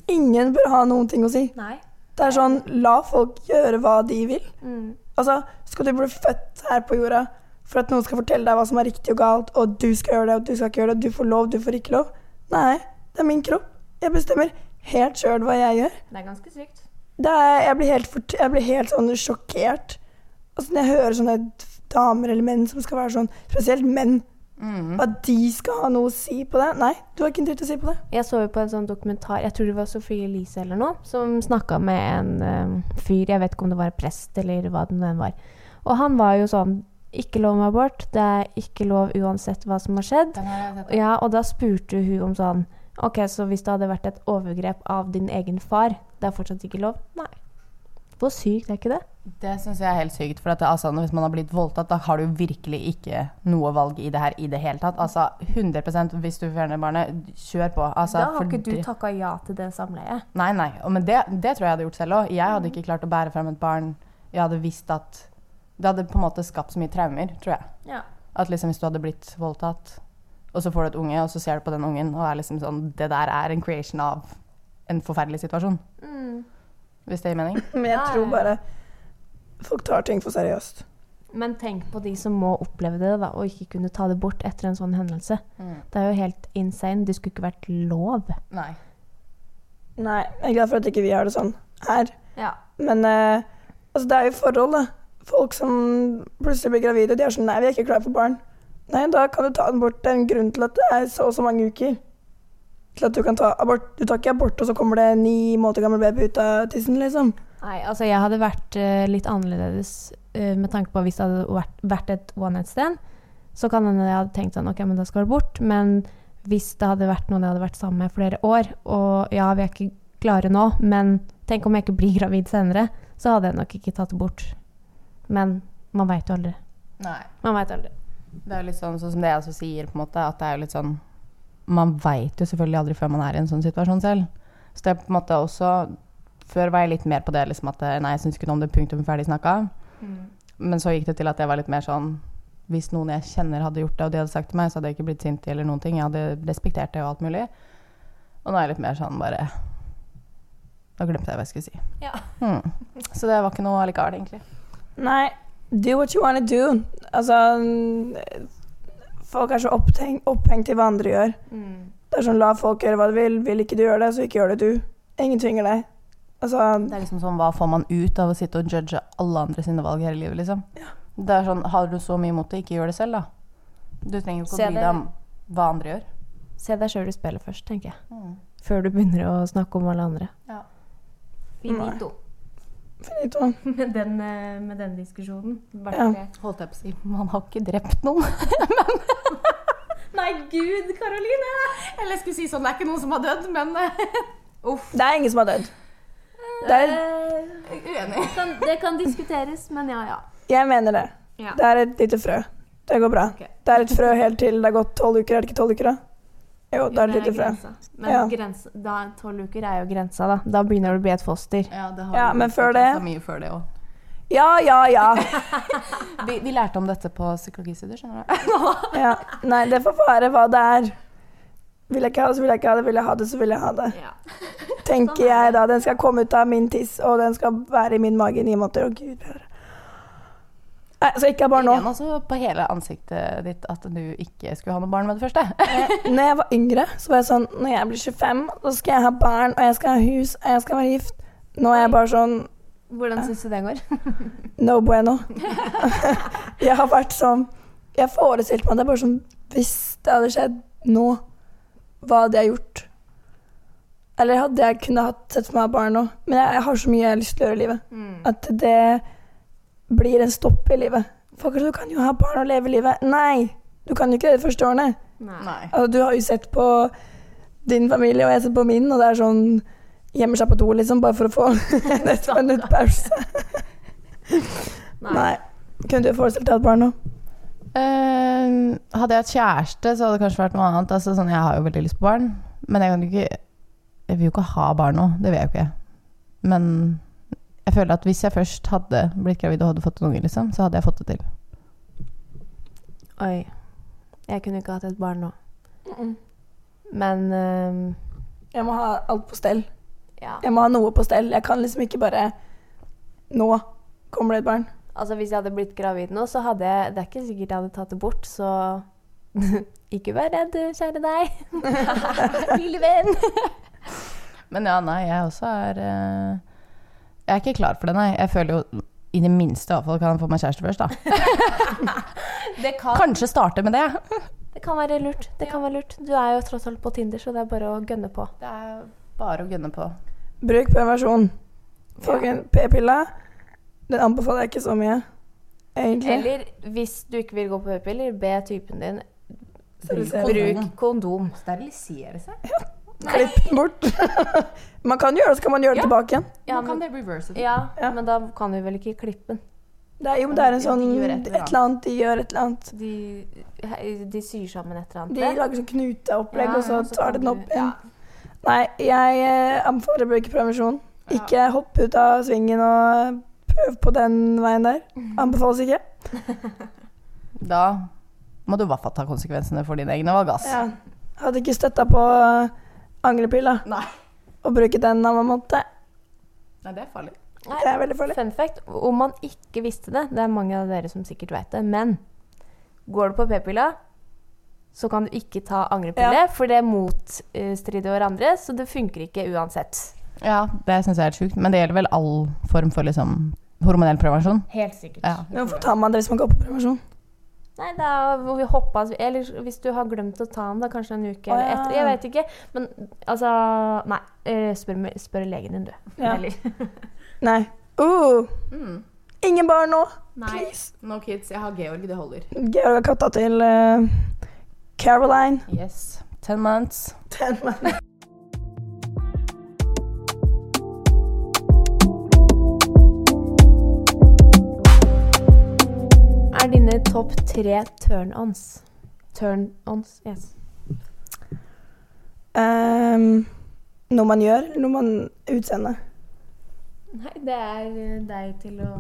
Ingen bør ha noen ting å si. Nei. Det er sånn La folk gjøre hva de vil. Mm. Altså, skal du bli født her på jorda for at noen skal fortelle deg hva som er riktig og galt, og du skal gjøre det, og du skal ikke gjøre det, du får lov, du får ikke lov? Nei, det er min kropp. Jeg bestemmer helt sjøl hva jeg gjør. Det er ganske sykt. Det er, jeg, blir helt fort, jeg blir helt sånn sjokkert. Altså, når jeg hører sånne damer eller menn som skal være sånn, spesielt menn, Mm. at de skal ha noe å si på det. Nei, du har ikke en dritt å si på det. Jeg så jo på en sånn dokumentar, jeg tror det var Sofie Elise eller noe, som snakka med en eh, fyr, jeg vet ikke om det var en prest eller hva det nå var. Og han var jo sånn Ikke lov med abort. Det er ikke lov uansett hva som har skjedd. Ja, og da spurte hun om sånn OK, så hvis det hadde vært et overgrep av din egen far, det er fortsatt ikke lov? Nei. Hvor sykt er ikke det? Det syns jeg er helt sykt. For at det, altså, hvis man har blitt voldtatt, da har du virkelig ikke noe valg i det her i det hele tatt. Altså 100% hvis du fjerner barnet, kjør på. Altså, da har for ikke du takka ja til det samleiet. Nei, nei. Men det, det tror jeg hadde gjort selv òg. Jeg hadde ikke klart å bære frem et barn jeg hadde visst at Det hadde på en måte skapt så mye traumer, tror jeg. Ja. At liksom hvis du hadde blitt voldtatt, og så får du et unge, og så ser du på den ungen, og er liksom sånn Det der er en creation av en forferdelig situasjon. Mm. Hvis det gir mening? (laughs) Men jeg tror bare folk tar ting for seriøst. Men tenk på de som må oppleve det, da, og ikke kunne ta det bort etter en sånn hendelse. Mm. Det er jo helt insane. Det skulle ikke vært lov. Nei. Nei, jeg er glad for at ikke vi har det sånn her. Ja. Men eh, altså, det er jo forhold, da. Folk som plutselig blir gravide, de er sånn Nei, vi er ikke klare for barn. Nei, da kan du ta den bort. Det er en grunn til at det er så og så mange uker. Til at du kan ta abort. Du tar ikke abort, og så kommer det ni måneder gammel baby ut av tissen, liksom. Nei, altså jeg hadde vært uh, litt annerledes uh, med tanke på hvis det hadde vært, vært et one night stand. Så kan hende jeg hadde tenkt sånn OK, men da skal du bort. Men hvis det hadde vært noen jeg hadde vært sammen med flere år, og ja, vi er ikke klare nå, men tenk om jeg ikke blir gravid senere, så hadde jeg nok ikke tatt det bort. Men man veit jo aldri. Nei. Man veit aldri. Det er jo litt sånn, sånn som det jeg også sier, på en måte, at det er jo litt sånn Man veit jo selvfølgelig aldri før man er i en sånn situasjon selv. Så det er på en måte også Før var jeg litt mer på det liksom at nei, jeg syns ikke noe om det, punktum ferdig snakka. Men så gikk det til at jeg var litt mer sånn Hvis noen jeg kjenner hadde gjort det, og de hadde sagt til meg, så hadde jeg ikke blitt sint eller noen ting. Jeg hadde respektert det og alt mulig. Og nå er jeg litt mer sånn bare Da glemte jeg hva jeg skulle si. Ja. Mm. Så det var ikke noe allikevel, egentlig. Nei, do what you wanna do. Altså Folk er så opphengt, opphengt i hva andre gjør. Det er sånn, La folk gjøre hva de vil. Vil ikke du gjøre det, så ikke gjør det du. Ingen tvinger deg. Altså, Det er liksom sånn, Hva får man ut av å sitte og judge alle andre sine valg hele livet? liksom? Det er sånn, Har du så mye mot det, ikke gjør det selv, da. Du trenger jo ikke å bry deg om hva andre gjør. Se deg sjøl i spillet først, tenker jeg. Før du begynner å snakke om alle andre. Ja. Finito. finito. (laughs) Med den, eh, med den diskusjonen. Bare Ja. Holdt jeg på å si. Man har ikke drept noen. (laughs) (laughs) Nei, gud, Karoline! Eller jeg skulle si sånn, det er ikke noen som har dødd, men Uff. Det er ingen som har dødd. Det er, uenig. kan, det kan diskuteres, men ja, ja. jeg mener det. Ja. Det er et lite frø. Det går bra. Okay. Det er et frø helt til det er gått tolv uker. Er det ikke tolv uker, da? Jo, det er et lite frø. Men Ja. da, tolv uker er jo grensa, da. Da begynner det å bli et foster. Ja, det Ja, men før det- Mye før det også. Ja, ja, ja. (laughs) Vi, vi lærte om dette på psykologistudier, skjønner du. ja. Nei, det får være hva det er. Vil jeg ikke ha det, så vil jeg ikke ha det. Vil jeg ha det, så vil jeg ha det. Ja. (laughs) Tenker jeg da. Den skal komme ut av min tiss, og den skal være i min mage i ni måneder. Å, gud bedre. Nei, så ikke ha barn nå. Jeg også på hele ansiktet ditt at du ikke skulle ha noe barn med det første. (laughs) Når jeg var yngre, så var jeg sånn Når jeg blir 25, så skal jeg ha barn, og jeg skal ha hus, og jeg skal være gift. Nå er jeg bare sånn Hvordan syns du det går? (laughs) No bueno. jeg har vært sånn Jeg forestilte meg det bare sånn Hvis det hadde skjedd nå, hva hadde jeg gjort? Eller hadde jeg kunne hatt sett for meg barn nå? Men jeg, jeg har så mye jeg har lyst til å gjøre i livet. Mm. At det blir en stopp i livet. For er sånn, du kan jo ha barn og leve livet. Nei! Du kan jo ikke det de første årene. Nei. Altså, du har jo sett på din familie, og jeg har sett på min, og det er sånn Gjemmer seg på do, liksom, bare for å få (laughs) en ett minutt pause. (laughs) Nei. Nei. Kunne du forestilt deg et barn nå? Eh, hadde jeg hatt kjæreste, så hadde det kanskje vært noe annet. Altså, sånn, jeg har jo veldig lyst på barn, men jeg kan ikke Jeg vil jo ikke ha barn nå. Det vil jeg jo ikke. Men jeg føler at hvis jeg først hadde blitt gravid og hadde fått en unge, liksom, så hadde jeg fått det til. Oi. Jeg kunne ikke hatt et barn nå. Men uh, Jeg må ha alt på stell. ja. Jeg må ha noe på stell. Jeg kan liksom ikke bare Nå kommer det et barn. Altså Hvis jeg hadde blitt gravid nå, så hadde jeg Det er ikke sikkert jeg hadde tatt det bort, så (laughs) Ikke vær redd, kjære deg. (laughs) Lille venn. Men ja, nei, jeg også er eh, Jeg er ikke klar for det, nei. Jeg føler jo i det minste i hvert fall kan jeg få meg kjæreste først, da. (laughs) Det kan, Kanskje starte med det. det kan være lurt. Det kan være lurt. Du er jo tross alt på Tinder, så det er bare å gønne på. Det er bare å gønne på. Bruk prevensjon. Folkens, p-pilla, den anbefaler jeg ikke så mye, egentlig. Eller hvis du ikke vil gå på p-piller, be typen din bruk kondom. Sterilisere seg? Klipp den bort. (laughs) man kan gjøre det, så kan man gjøre det Ja. tilbake igjen. Ja, man kan men, det reverse ja, Ja. men da kan du vel ikke klippe den. Det er jo det er en sånn ja, et et eller annet, de gjør et eller annet. De, de syr sammen et eller annet. De lager sånn knuteopplegg, Ja, og så så tar de den opp igjen. Nei, jeg eh, anbefaler å bruke prevensjon. Ikke hopp ut av svingen og prøv på den veien der. Anbefales ikke. (laughs) Da må du i hvert fall ta konsekvensene for dine egne valg, ass. Ja. Hadde ikke støtta på angrepil, angrepilla Nei. og bruke den av en måte. Nei, det er farlig. Det er veldig farlig. Fun fact, om man ikke visste det, det er mange av dere som sikkert vet det, men går du på p-pilla, så kan du ikke ta angrepille, for det motstrider hverandre, så det funker ikke uansett. Ja, det syns jeg er helt sjukt. Men det gjelder vel all form for liksom hormonell prevensjon? Helt sikkert. Ja. Men hvorfor tar man det hvis man går på prevensjon? Nei, da må vi hoppe Eller hvis du har glemt å ta den, da kanskje en uke eller etter. Jeg vet ikke. Men altså Nei. eh, Spør, spør legen din, du. Ja. (laughs) Eller (laughs) Nei. Uh, Mm. ingen barn nå, Nei. please. No kids. Jeg har Georg, det holder. Georg har katta til uh, Caroline. Yes. Ten months. Ten mannen. Er dine topp tre turn-ons? Turn-ons, yes. Um, noe man gjør, eller noe man utseende. Nei, det er eh, deg til å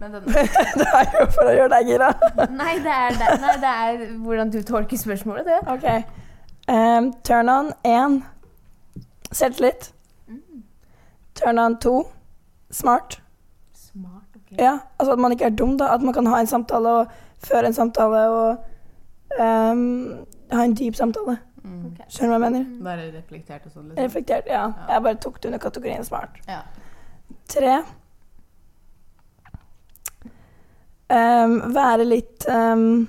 Men den, (laughs) det er jo for å gjøre deg gira. (laughs) Nei, det er, deg. Nei, det er hvordan du tolker spørsmålet, det. Ok. Um, turn on én Selvtillit. Turn on to Smart. Ja, altså at man ikke er dum, da. At man kan ha en samtale og føre en samtale og um, ha en dyp samtale. mm. Ok. Skjønner du hva jeg mener? Bare reflektert og sånn, liksom. Reflektert, ja. Ja. Jeg bare tok det under kategorien smart. Ja. Tre. Um, være litt um,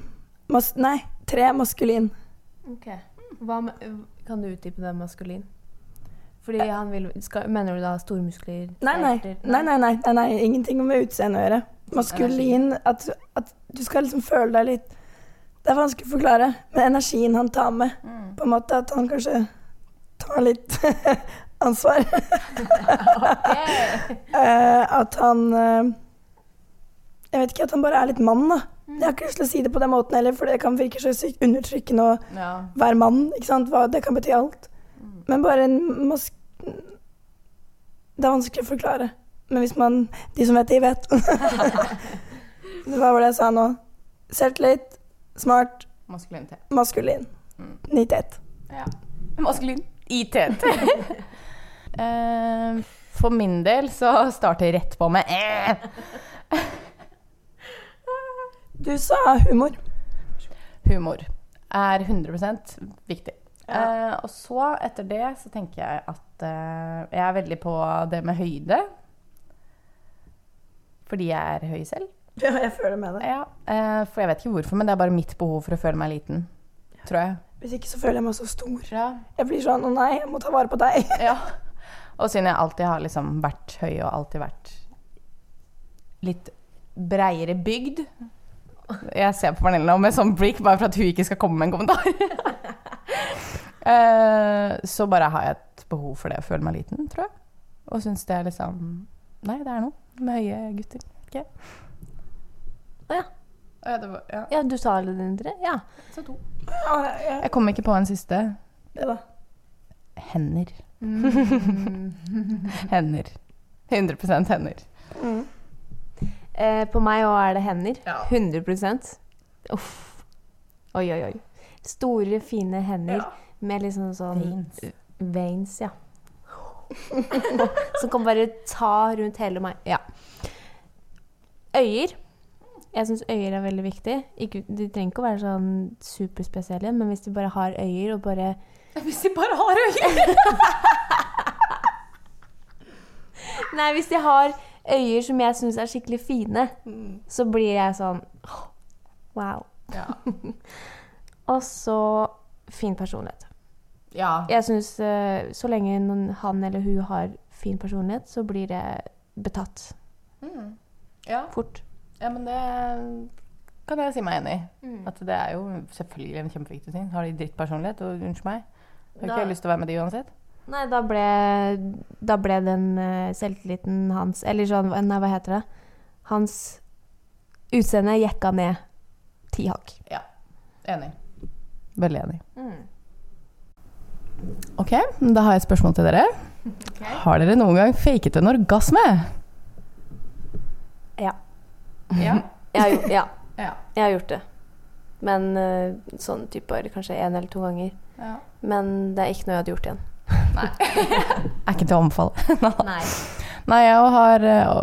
mas Nei, tre maskulin. Ok. Hva med, kan du utdype det maskulin? Fordi han vil skal, Mener du da stormuskler? Nei, nei. Nei, nei, nei, nei, nei. Ingenting med utseende å gjøre. Maskulin at, at du skal liksom føle deg litt Det er vanskelig å forklare, men energien han tar med, Mm. på en måte at han kanskje tar litt (laughs) ansvar. (laughs) Eh, at han eh, Jeg vet ikke, at han bare er litt mann, da. Jeg har ikke lyst til å si det på den måten heller, for det kan virke så sykt undertrykkende å Ja. være mann. ikke? Hva, det kan bety alt. Men bare en mask... Det er vanskelig å forklare. Men hvis man De som vet, de vet. (laughs) Hva var det jeg sa nå? Selvtillit, smart, Maskulinitet. maskulin. Mm. Nitet. Ja. Maskulin. ITT. uh, (laughs) For min del så starter rett på med eh. Du sa humor. Humor er 100% viktig. Eh, og så, etter det, så tenker jeg at uh, jeg er veldig på det med høyde. Fordi jeg er høy selv. (laughs) Ja, jeg føler med deg. Ja, uh, for jeg vet ikke hvorfor, men det er bare mitt behov for å føle meg liten. Tror jeg. Hvis ikke så føler jeg meg så stor. Ja. Jeg blir sånn Å nei, jeg må ta vare på deg. (laughs) ja. Og siden jeg alltid har liksom vært høy og alltid vært litt breiere bygd. (laughs) Jeg ser på Pernille nå med sånn blikk bare for at hun ikke skal komme med en kommentar. Eh, så bare har jeg et behov for det å føle meg liten, tror jeg. Og syns det er liksom Nei, det er noe med høye gutter. Ikke? Å ja. Ja, det var, ja. Ja, du sa alle dine tre? Ja. Så to. Ja, ja, Jeg kom ikke på en siste. det da. Hender. (laughs) Hender. 100 hender. Mm. Eh, på meg òg er det hender. Ja. 100% Uff. Oi, oi, oi. Store, fine hender med liksom sånn Veins. Veins, ja. Som kan bare ta rundt hele meg. Ja. Øyer. Jeg syns øyer er veldig viktig. Ikke, de trenger ikke å være sånn superspesielle, men hvis de bare har øyer og bare (laughs) Hvis de bare har øyer! (laughs) Nei, hvis de har øyer som jeg syns er skikkelig fine, så blir jeg sånn Wow. Ja. (laughs) Og så fin personlighet. Ja. Jeg syns så lenge noen, han eller hun har fin personlighet, så blir det betatt Mm. ja. fort. Ja, men det kan jeg si meg enig i. At det er jo selvfølgelig en kjempeviktig ting. Har de drittpersonlighet, og unnskyld meg, har ikke Da- jeg lyst til å være med de uansett. Nei, da ble, da ble den uh, selvtilliten hans Eller sånn, nei, hva heter det? Hans utseende jekka ned ti hakk. Ja. Enig. Veldig enig. Ok, da har jeg et spørsmål til dere. Har dere noen gang faket en orgasme? Ja. Ja. (laughs) Jeg har, gjort- ja, ja. jeg har gjort det. Men eh, sånn type kanskje én eller to ganger. ja. Men det er ikke noe jeg hadde gjort igjen. Nei. (laughs) Er ikke til å anbefale. (laughs) Nei. Nei, jeg har eh,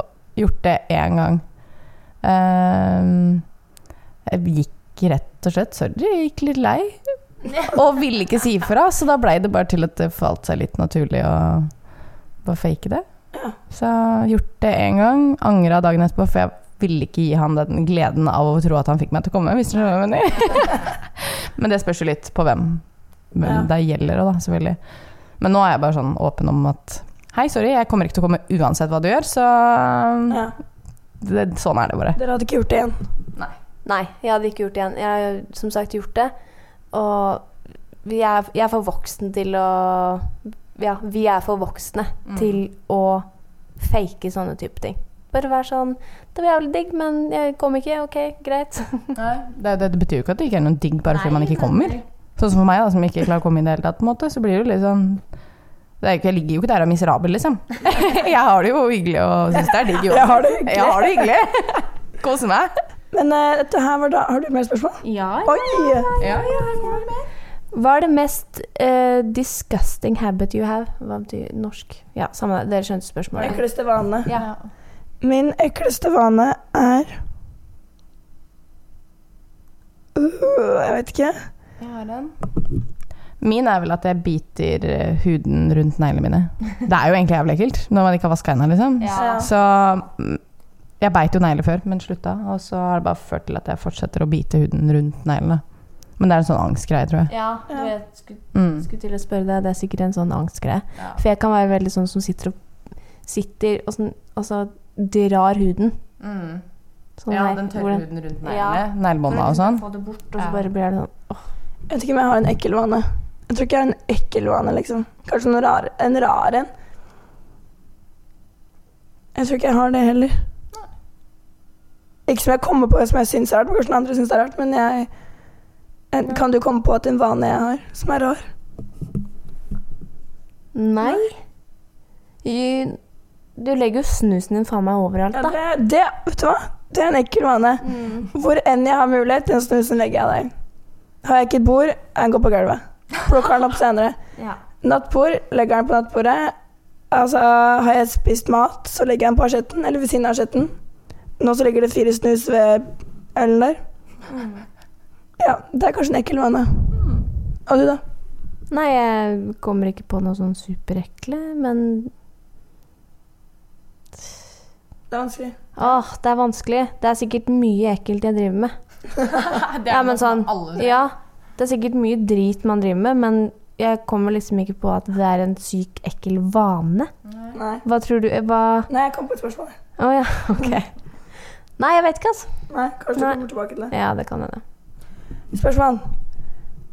gjort det én gang. Um, jeg gikk rett og slett Sorry, jeg gikk litt lei. (laughs) Og ville ikke si ifra, så da blei det bare til at det falt seg litt naturlig å bare fake det. Så gjort det én gang, angra dagen etterpå, for jeg ville ikke gi han den gleden av å tro at han fikk meg til å komme. Hvis du skjønner mener. (laughs) Men det spørs jo litt på hvem men det gjelder da, selvfølgelig. Men nå er jeg bare sånn åpen om at Hei, sorry, jeg kommer ikke til å komme uansett hva du gjør, så Ja. det, sånn er det bare. Dere hadde ikke gjort det igjen? Nei, jeg hadde ikke gjort det igjen. Jeg har som sagt gjort det. Og vi er, jeg er for voksen til å Ja, vi er for voksne Mm. til å fake sånne type ting. Bare være sånn Det var jævlig digg, men jeg kom ikke. Ok, greit. (laughs) Det, det, det betyr jo ikke at det ikke er noe digg bare fordi man ikke kommer. Sånn som for meg, da, som ikke klarer å komme inn i det hele tatt, på en måte, så blir det jo litt sånn det er ikke, Jeg ligger jo ikke der og er miserabel, liksom. (laughs) jeg har det jo hyggelig og syns det er digg. Jeg har det hyggelig. Jeg har det hyggelig. Koser meg. Men uh, dette her var da Har du mer spørsmål? Ja, Oi! Ja, ja, her kommer det. Hva er det mest uh, disgusting habit you have? Hva betyr norsk? Ja, samme. Dere skjønte spørsmålet. Ekleste vane. Ja. Min ekleste vane er uh, Jeg vet ikke. Jeg har den. Min er vel at jeg biter eh, huden rundt neglene mine. Det er jo egentlig jævlig ekkelt når man ikke har vaska hendene, liksom. Ja. Så jeg beit jo negler før, men slutta. Og så har det bare ført til at jeg fortsetter å bite huden rundt neglene. Men det er en sånn angstgreie, tror jeg. Ja, du vet, skulle, Mm. skulle til å spørre deg. Det er sikkert en sånn angstgreie. Ja. For jeg kan være veldig sånn som sitter og Sitter og sånn Altså drar huden. Mm. Sånn Ja, her, den tørre den- huden rundt Ja. neglene. Neglebånda og sånn. Få det bort, og så Ja. bare blir det sånn åh. Jeg vet ikke om jeg har en ekkel vane. Jeg tror ikke jeg har en ekkel vane, liksom. Kanskje rar, en rar en. Jeg tror ikke jeg har det heller. Ikke som jeg kommer på som jeg syns er rart, men kanskje noen andre syns det er rart. Men jeg en, Kan du komme på at en vane jeg har som er rar? Nei. Du legger jo snusen din faen meg overalt, Ja, det, det, vet du hva? Det er en ekkel vane. Hvor enn jeg har mulighet, den snusen legger jeg der. Har jeg ikke et bord, jeg går på gulvet. Plukker den opp (laughs) senere. Ja. Nattbord, legger den på nattbordet. Altså, har jeg spist mat, så legger jeg den på asjetten, eller ved siden av asjetten. Nå så ligger det fire snus ved ølen der. Ja, det er kanskje en ekkel vane. Og du, da? Nei, jeg kommer ikke på noe sånn superekle, men Det er vanskelig. Åh, det er vanskelig. Det er sikkert mye ekkelt jeg driver med. (laughs) Ja, men sånn Ja, det er sikkert mye drit man driver med, men jeg kommer liksom ikke på at det er en syk, ekkel vane. Nei. Hva tror du Hva Nei, jeg kom på et spørsmål. Å ja, (laughs) ok. Nei, jeg vet ikke, altså. Nei, kanskje du Nei. kommer tilbake til det. Ja, det kan hende. Spørsmål.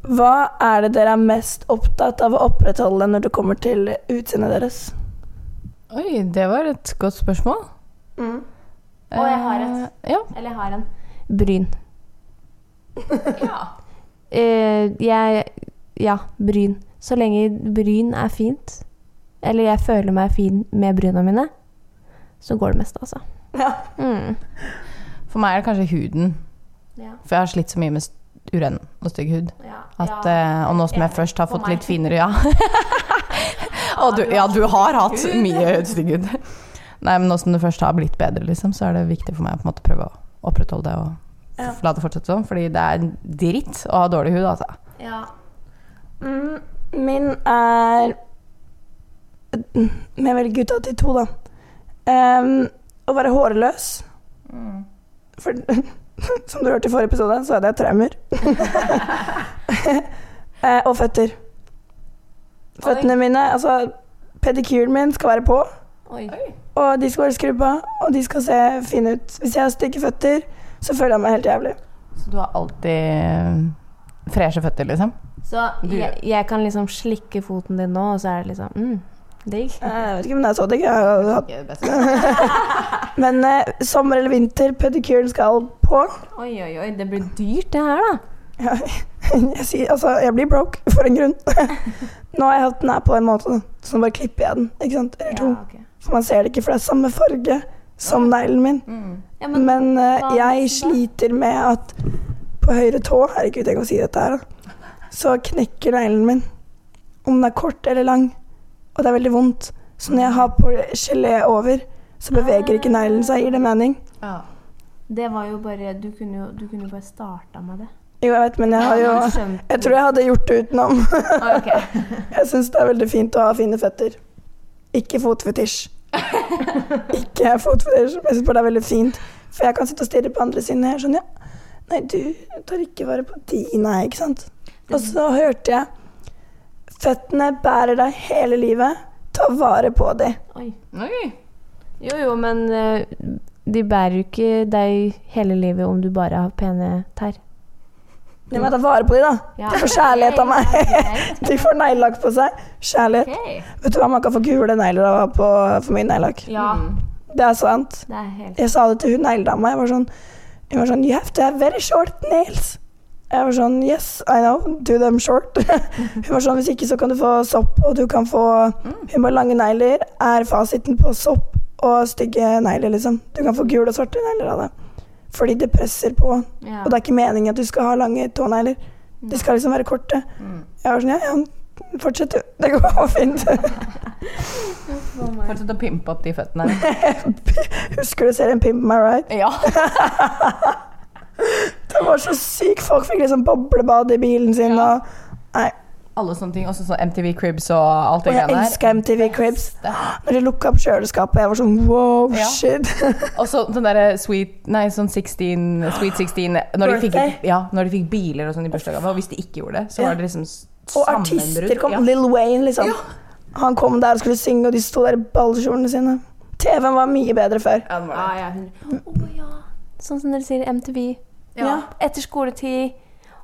Hva er det dere er mest opptatt av å opprettholde når det kommer til utseendet deres? Oi, det var et godt spørsmål. Mm. Og jeg har et. Eh, Ja. Eller jeg har en. Bryn. (laughs) ja. Eh, jeg Ja, bryn. Så lenge bryn er fint, eller jeg føler meg fin med bryna mine, så går det meste, altså. Ja. Mm. For meg er det kanskje huden. Ja. For jeg har slitt så mye med uren og stygg hud. Ja. At, eh, og nå som jeg først har fått litt finere, ja. (laughs) og du, ja, du har hatt mye (laughs) stygg hud. Nei, men nå som det først har blitt bedre, liksom, så er det viktig for meg å måte prøve å opprettholde det og Ja. la det fortsette sånn. Fordi det er dritt å ha dårlig hud, altså. Ja. Mm, min er Men jeg velger gutta til to, da. Em, å være hårløs. For (laughs) som du hørte i forrige episode, så hadde jeg traumer. (laughs) Eh, og føtter. Føttene mine Altså, pedikyren min skal være på. Oi. Og de skal være skrubba, og de skal se fine ut. Hvis jeg har stygge føtter, så føler jeg meg helt jævlig. Så du har alltid freshe føtter, liksom? Så jeg, jeg kan liksom slikke foten din nå, og så er det liksom mm, digg. Eh, Jeg vet ikke om det er så digg. (laughs) Men eh, sommer eller vinter, pedikyren skal på. Oi, oi, oi. Det blir dyrt, det her, da. Ja, (laughs) jeg, sier, altså, jeg blir broke (laughs) for en grunn. Nå har jeg hatt den her på en måte, så nå bare klipper jeg den. Ikke sant? Eller to. ok. For man ser det ikke, for det er samme farge som neglen min. Ja, Men, men, eh, jeg sliter med at på høyre tå Herregud, jeg kan si dette her, da. Så knekker neglen min. Om den er kort eller lang. Og det er veldig vondt. Så når jeg har på gelé over, så beveger ikke neglen seg. Gir det mening? Ja. det var jo bare Du kunne jo du kunne bare starta med det. Jo, jeg vet, men jeg har jo (laughs) Jeg tror jeg hadde gjort det utenom. Ah. (laughs) Jeg syns det er veldig fint å ha fine føtter. Ikke fotfetisj. (laughs) Ikke fotfetisj, jeg syns bare det er veldig fint. For jeg kan sitte og stirre på andre sine her sånn, ja. Nei, du tar ikke vare på de, nei, ikke sant. Og så hørte jeg Føttene bærer deg hele livet. Ta vare på dem. Oi. Oi. Jo, jo, men eh, de bærer jo ikke deg hele livet om du bare har pene tær. De må ta vare på dem, da. Ja. De får kjærlighet av meg. (laughs) De får neglelakk på seg. Kjærlighet. Okay. Vet du hva, man kan få gule negler av å ha på for mye neglelakk. Ja, Det er sant. det er helt Jeg sa det til hun negledama. Jeg var sånn jeg var sånn You have to have very short nails. Jeg var sånn Yes, I know. Do them short. (laughs) hun var sånn Hvis ikke så kan du få sopp, og du kan få Hun bare Lange negler er fasiten på sopp og stygge negler, liksom. Du kan få gule og svarte negler av det. Fordi det presser på. ja. Og det er ikke meningen at du skal ha lange tånegler. De skal liksom være korte. Jeg var sånn Ja, ja, fortsett, du. Det går (laughs) fint. Fortsett å pimpe opp de føttene. (laughs) Husker du serien Pimp My Right? Ja. Det var så sykt. Folk fikk liksom boblebad i bilen sin. Ja. Og, nei. Alle sånne ting. Også sånn MTV Cribs og alt og det jeg greiene elska MTV Cribs. Når de lukka opp kjøleskapet, jeg var sånn wow, Ja. shit. (laughs) Og så den derre sweet Nei, sånn 16 Sweet 16 når de, fikk, ja, når de fikk biler og sånn i bursdagsgave. Og hvis de ikke gjorde det, så var det liksom Og artister kom. Ja. Lil Wayne, liksom. Ja. Han kom der og skulle synge, og de sto der i ballkjolene sine. TV-en var mye bedre før. Ja, det var Ja, hundre- ja. Sånn som dere sier MTV. Ja. Etter skoletid.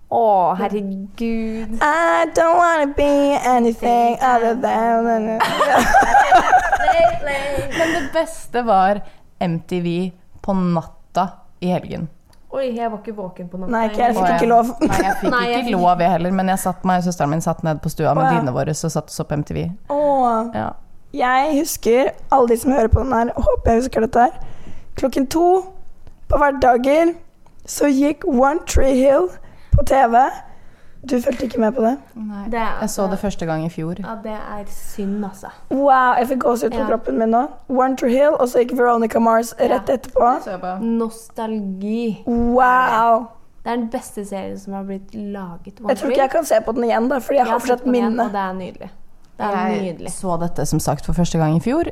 Å, herregud. I don't wanna be anything other than (laughs) Men det beste var MTV på natta i helgen. Oi, jeg var ikke våken på natta. Nei, ikke jeg fikk ikke lov. Nei, jeg fikk (laughs) Nei, jeg ikke fikk- lov, jeg heller. Men jeg satt meg og søsteren min satt ned på stua med dine dynene våre og satte oss opp MTV. Åh. Ja. Jeg husker, alle de som hører på den her, håper jeg husker dette her. Klokken to på hverdager så gikk One Tree Hill på TV. Du fulgte ikke med på det? Det er, Jeg så det første gang i fjor. Ja, det er synd, altså. Wow, jeg fikk gåsehud på Ja. kroppen min nå. One Tree Hill, og så gikk Veronica Mars rett Ja. etterpå. Jeg. Nostalgi. Wow. Det er den beste serien som har blitt laget. Jeg tror ikke jeg kan se på den igjen, da, fordi jeg har fortsatt minne. Og det er nydelig. Det er Jeg nydelig. så dette som sagt for første gang i fjor.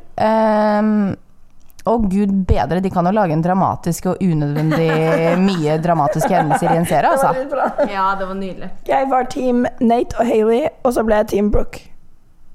Og gud bedre, de kan jo lage en dramatisk og unødvendig (laughs) mye dramatiske hendelser i en serie, Det var altså. Ja, det var nydelig. Jeg var team Nate og Hailey, og så ble jeg team Brooke.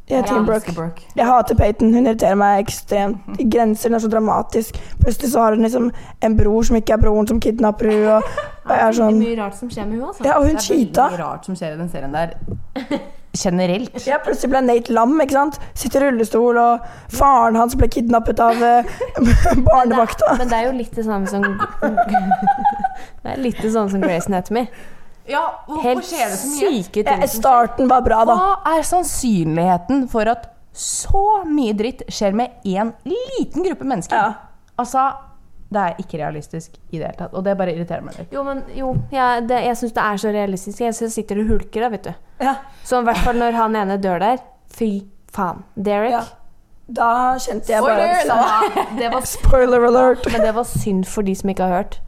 Jeg er Team Brooke. Brooke. Jeg hater Peyton. Hun irriterer meg ekstremt. I grenser. Hun er så dramatisk. Plutselig så har hun liksom en bror som ikke er broren, som kidnapper henne. Og, (laughs) og jeg er Det sånn er mye rart som skjer med henne, altså. Ja, og hun Det er cheata. mye rart som skjer i den serien der. (laughs) Generelt. Ja, plutselig ble Nate lam, ikke sant? Sitter i rullestol, og faren hans ble kidnappet av eh, (laughs) barnevakta. Men det er jo litt det samme som (laughs) Det er litt det samme som Grace Anatomy. Ja, hvorfor Helt skjer det så mye? syke Ja, ting som starten var bra, da. Hva er sannsynligheten for at så mye dritt skjer med én liten gruppe mennesker? Ja. Altså, det er ikke realistisk i det hele tatt. Og det bare irriterer meg litt. Jo, men jo, ja, det, jeg syns det er så realistisk. Jeg synes det sitter og hulker da, vet du. Ja. Så i hvert fall når han ene dør der. Fy faen. Derek. Ja. Da kjente jeg bare Spoiler! (laughs) Det var, Spoiler alert. men det var synd for de som ikke har hørt.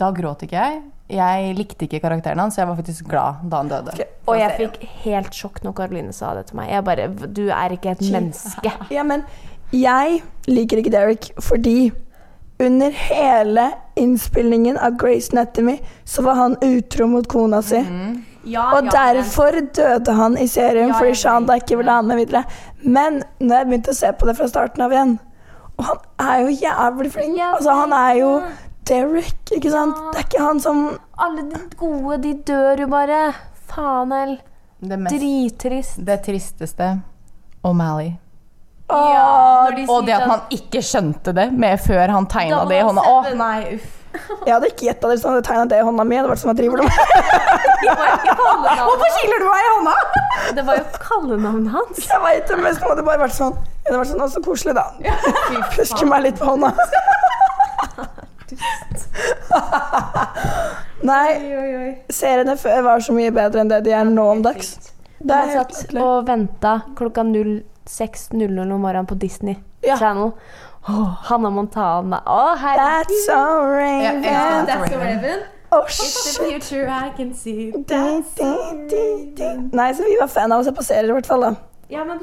Da gråt ikke jeg. Jeg likte ikke karakteren hans, så jeg var faktisk glad da han døde. Okay, Og jeg fikk helt sjokk når Karoline sa det til meg. Jeg bare Du er ikke et menneske. Ja, men jeg liker ikke Derek fordi under hele innspillingen av Grace Anatomy så var han utro mot kona si. Og derfor døde han i serien, Ja, fordi Shanda ikke ville ha ham med videre. Men når jeg begynte å se på det fra starten av igjen Og han er jo jævlig flink. Altså, han er jo. Derek, ikke sant? Ja. Det er ikke han som Alle de gode, de dør jo bare. Faen hell. Drittrist. det tristeste O'Malley. Åh, Og det at man ikke skjønte det med før han tegna det i hånda. Å nei, uff. (laughs) Jeg hadde ikke gjetta det hvis han hadde tegna det i hånda mi. Det var som jeg driver (laughs) det med. Hvorfor kiler du meg i hånda? Det var jo kallenavnet hans. Jeg vet det, men så hadde det bare vært sånn. Det hadde vært sånn, så koselig, da. Pusker (laughs) meg litt på hånda. Nei, seriene før var så mye bedre enn det de er nå om dags. Det er helt satt og venta klokka 06.00 om morgenen på Disney Ja. Channel. Åh, Hannah Montana. Å, herregud. That's so Raven. That's a raven. Oh, shit. future I can see. That's. Nei, så vi var fan av å se på serier, i hvert fall. da. Ja, men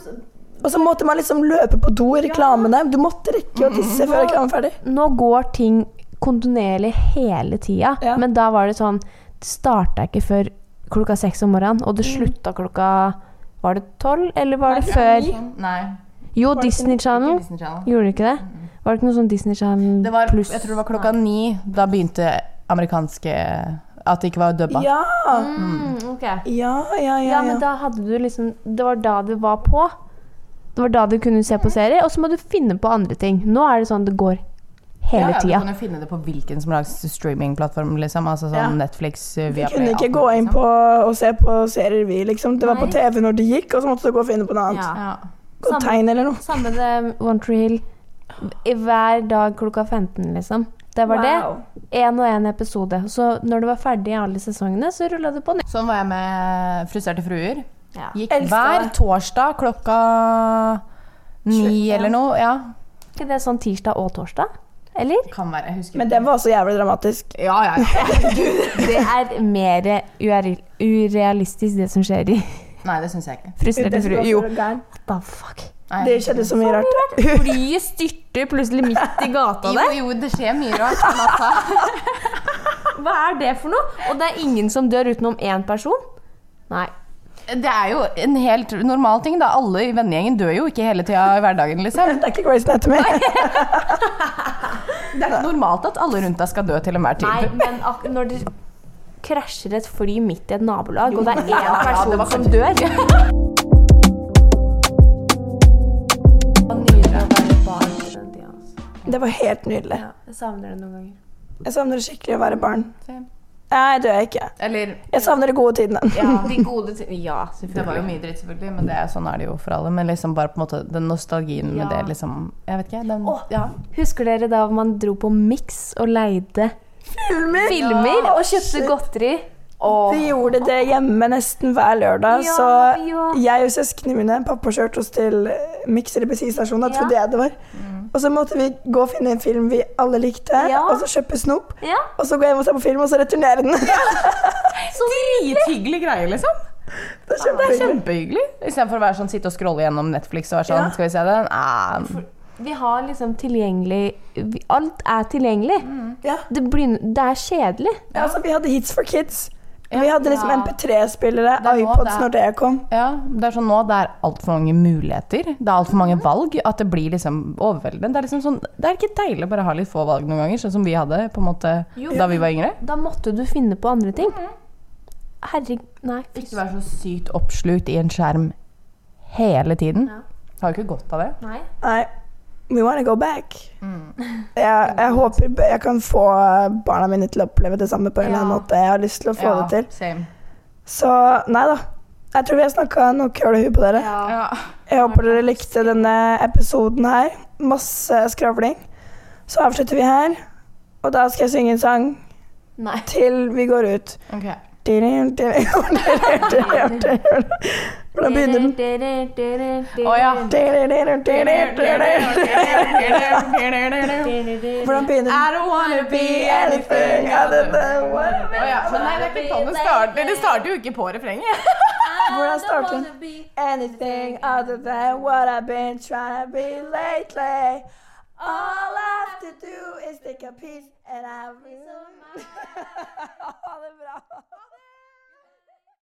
Og så måtte man liksom løpe på do i reklamene. Du måtte rekke å tisse før reklamen ferdig. nå går ting kontinuerlig hele tida. Ja. Men da var det sånn Det starta ikke før klokka seks om morgenen, og det slutta klokka Var det tolv, eller var det før? Nei. Jo, det Disney Channel. Disney Channel. Gjorde det ikke det? Var det ikke noe sånn Disney Channel Det var, pluss? jeg tror det var klokka ni. Da begynte amerikanske At det ikke var dubba. Ja, Mm, okay. ja, ja, ja. Ja, men da hadde du liksom Det var da det var på. Det var da du kunne se på serier, og så må du finne på andre ting. Nå er det sånn det går hele ja, ja, tida. Du kan jo finne det på hvilken som helst streamingplattform. Liksom. Altså sånn Ja. Netflix, Vi kunne ikke gå inn liksom. på og se på serier, vi, liksom. Det var på TV når det gikk, og så måtte du gå og finne på noe annet. Ja. ja. Gå tegn eller noe. Samme det One Tree Hill. I hver dag klokka 15, liksom. Det var Wow. det. Én og én episode. Så når du var ferdig i alle sesongene, så rulla det på nytt. Sånn var jeg med Frustrerte fruer. Ja. Gikk Elsker hver torsdag klokka ni eller noe. Ja, ikke det sånn tirsdag og torsdag? Eller? kan være. Jeg husker Men det var så jævlig dramatisk. Ja, ja, ja. (laughs) Det er mer urealistisk, det som skjer i Nei, det syns jeg ikke. Frustrerte var Jo, the fuck? Nei, Det skjedde så mye rart. Flyet styrter plutselig midt i gata Jo, der. jo, det skjer mye rart på natta. Hva er det for noe? Og det er ingen som dør utenom én person? Nei. Det er jo en helt normal ting. da Alle i vennegjengen dør jo ikke hele tida i hverdagen. liksom (laughs) Det er ikke Grace Anatomy. (laughs) Det er ikke normalt at alle rundt deg skal dø til enhver Nei, men ak når det krasjer et fly midt i et nabolag, og det er (laughs) én person ja, som dør. Det var helt nydelig. Ja, jeg savner det noen ganger. Jeg savner det skikkelig å være barn. Nei, det gjør jeg ikke. Eller Jeg savner de gode tidene. Ja, de (laughs) gode tidene. Ja, Det var jo mye dritt, selvfølgelig, men det er, sånn er det jo for alle. Men liksom bare på en måte den nostalgien med det, liksom Jeg vet ikke. Den, oh, ja. Husker dere da man dro på Mix og leide Filmer! filmer og kjøpte godteri? Oh. Vi gjorde det hjemme nesten hver lørdag, Ja, så ja. jeg og søsknene mine Pappa kjørte oss til Mix eller bensinstasjonen, da Ja. trodde jeg det var. Og så måtte vi gå og finne en film vi alle likte, Ja. og så kjøpe snop. Ja, Og så gå hjem og se på film, og så returnere den. (laughs) så Drithyggelig greie, liksom. det er Det er kjempehyggelig. kjempehyggelig. Istedenfor å være sånn, sitte og scrolle gjennom Netflix og være sånn Ja. Skal vi se den? Ah, Vi har liksom tilgjengelig Alt er tilgjengelig. Ja. Det, blir, det er kjedelig. Ja, altså, vi hadde Hits for kids. Vi hadde liksom Ja. MP3-spillere, Det er iPods når det kom. Ja, det er sånn nå det er altfor mange muligheter. Det er altfor mange valg. At det blir liksom overveldende. Det er liksom sånn Det er ikke deilig å bare ha litt få valg noen ganger, sånn som vi hadde på en måte Jo. da vi var yngre? Da måtte du finne på andre ting. Herregud, nei. Ikke være så sykt oppslukt i en skjerm hele tiden. Ja. Har jo ikke godt av det. Nei. Nei, we wanna go back. Mm. Jeg, jeg håper jeg kan få barna mine til å oppleve det samme på en eller annen Ja. måte. Jeg har lyst til å få det til. Same. Så nei da. Jeg tror vi har snakka nok høl og hu på dere. Jeg håper dere likte denne episoden her. Masse skravling. Så avslutter vi her. Og da skal jeg synge en sang Nei. til vi går ut. Ok. Hvordan begynner den? Å ja. Hvordan begynner den? I don't wanna be anything other than what Å ja. Men nei, det er ikke sånn det starter. Det starter jo ikke på refrenget. Hvordan starter den? Anything other than what I've been trying to be lately. All I have to do is take a piece and I'll be so Ha det bra.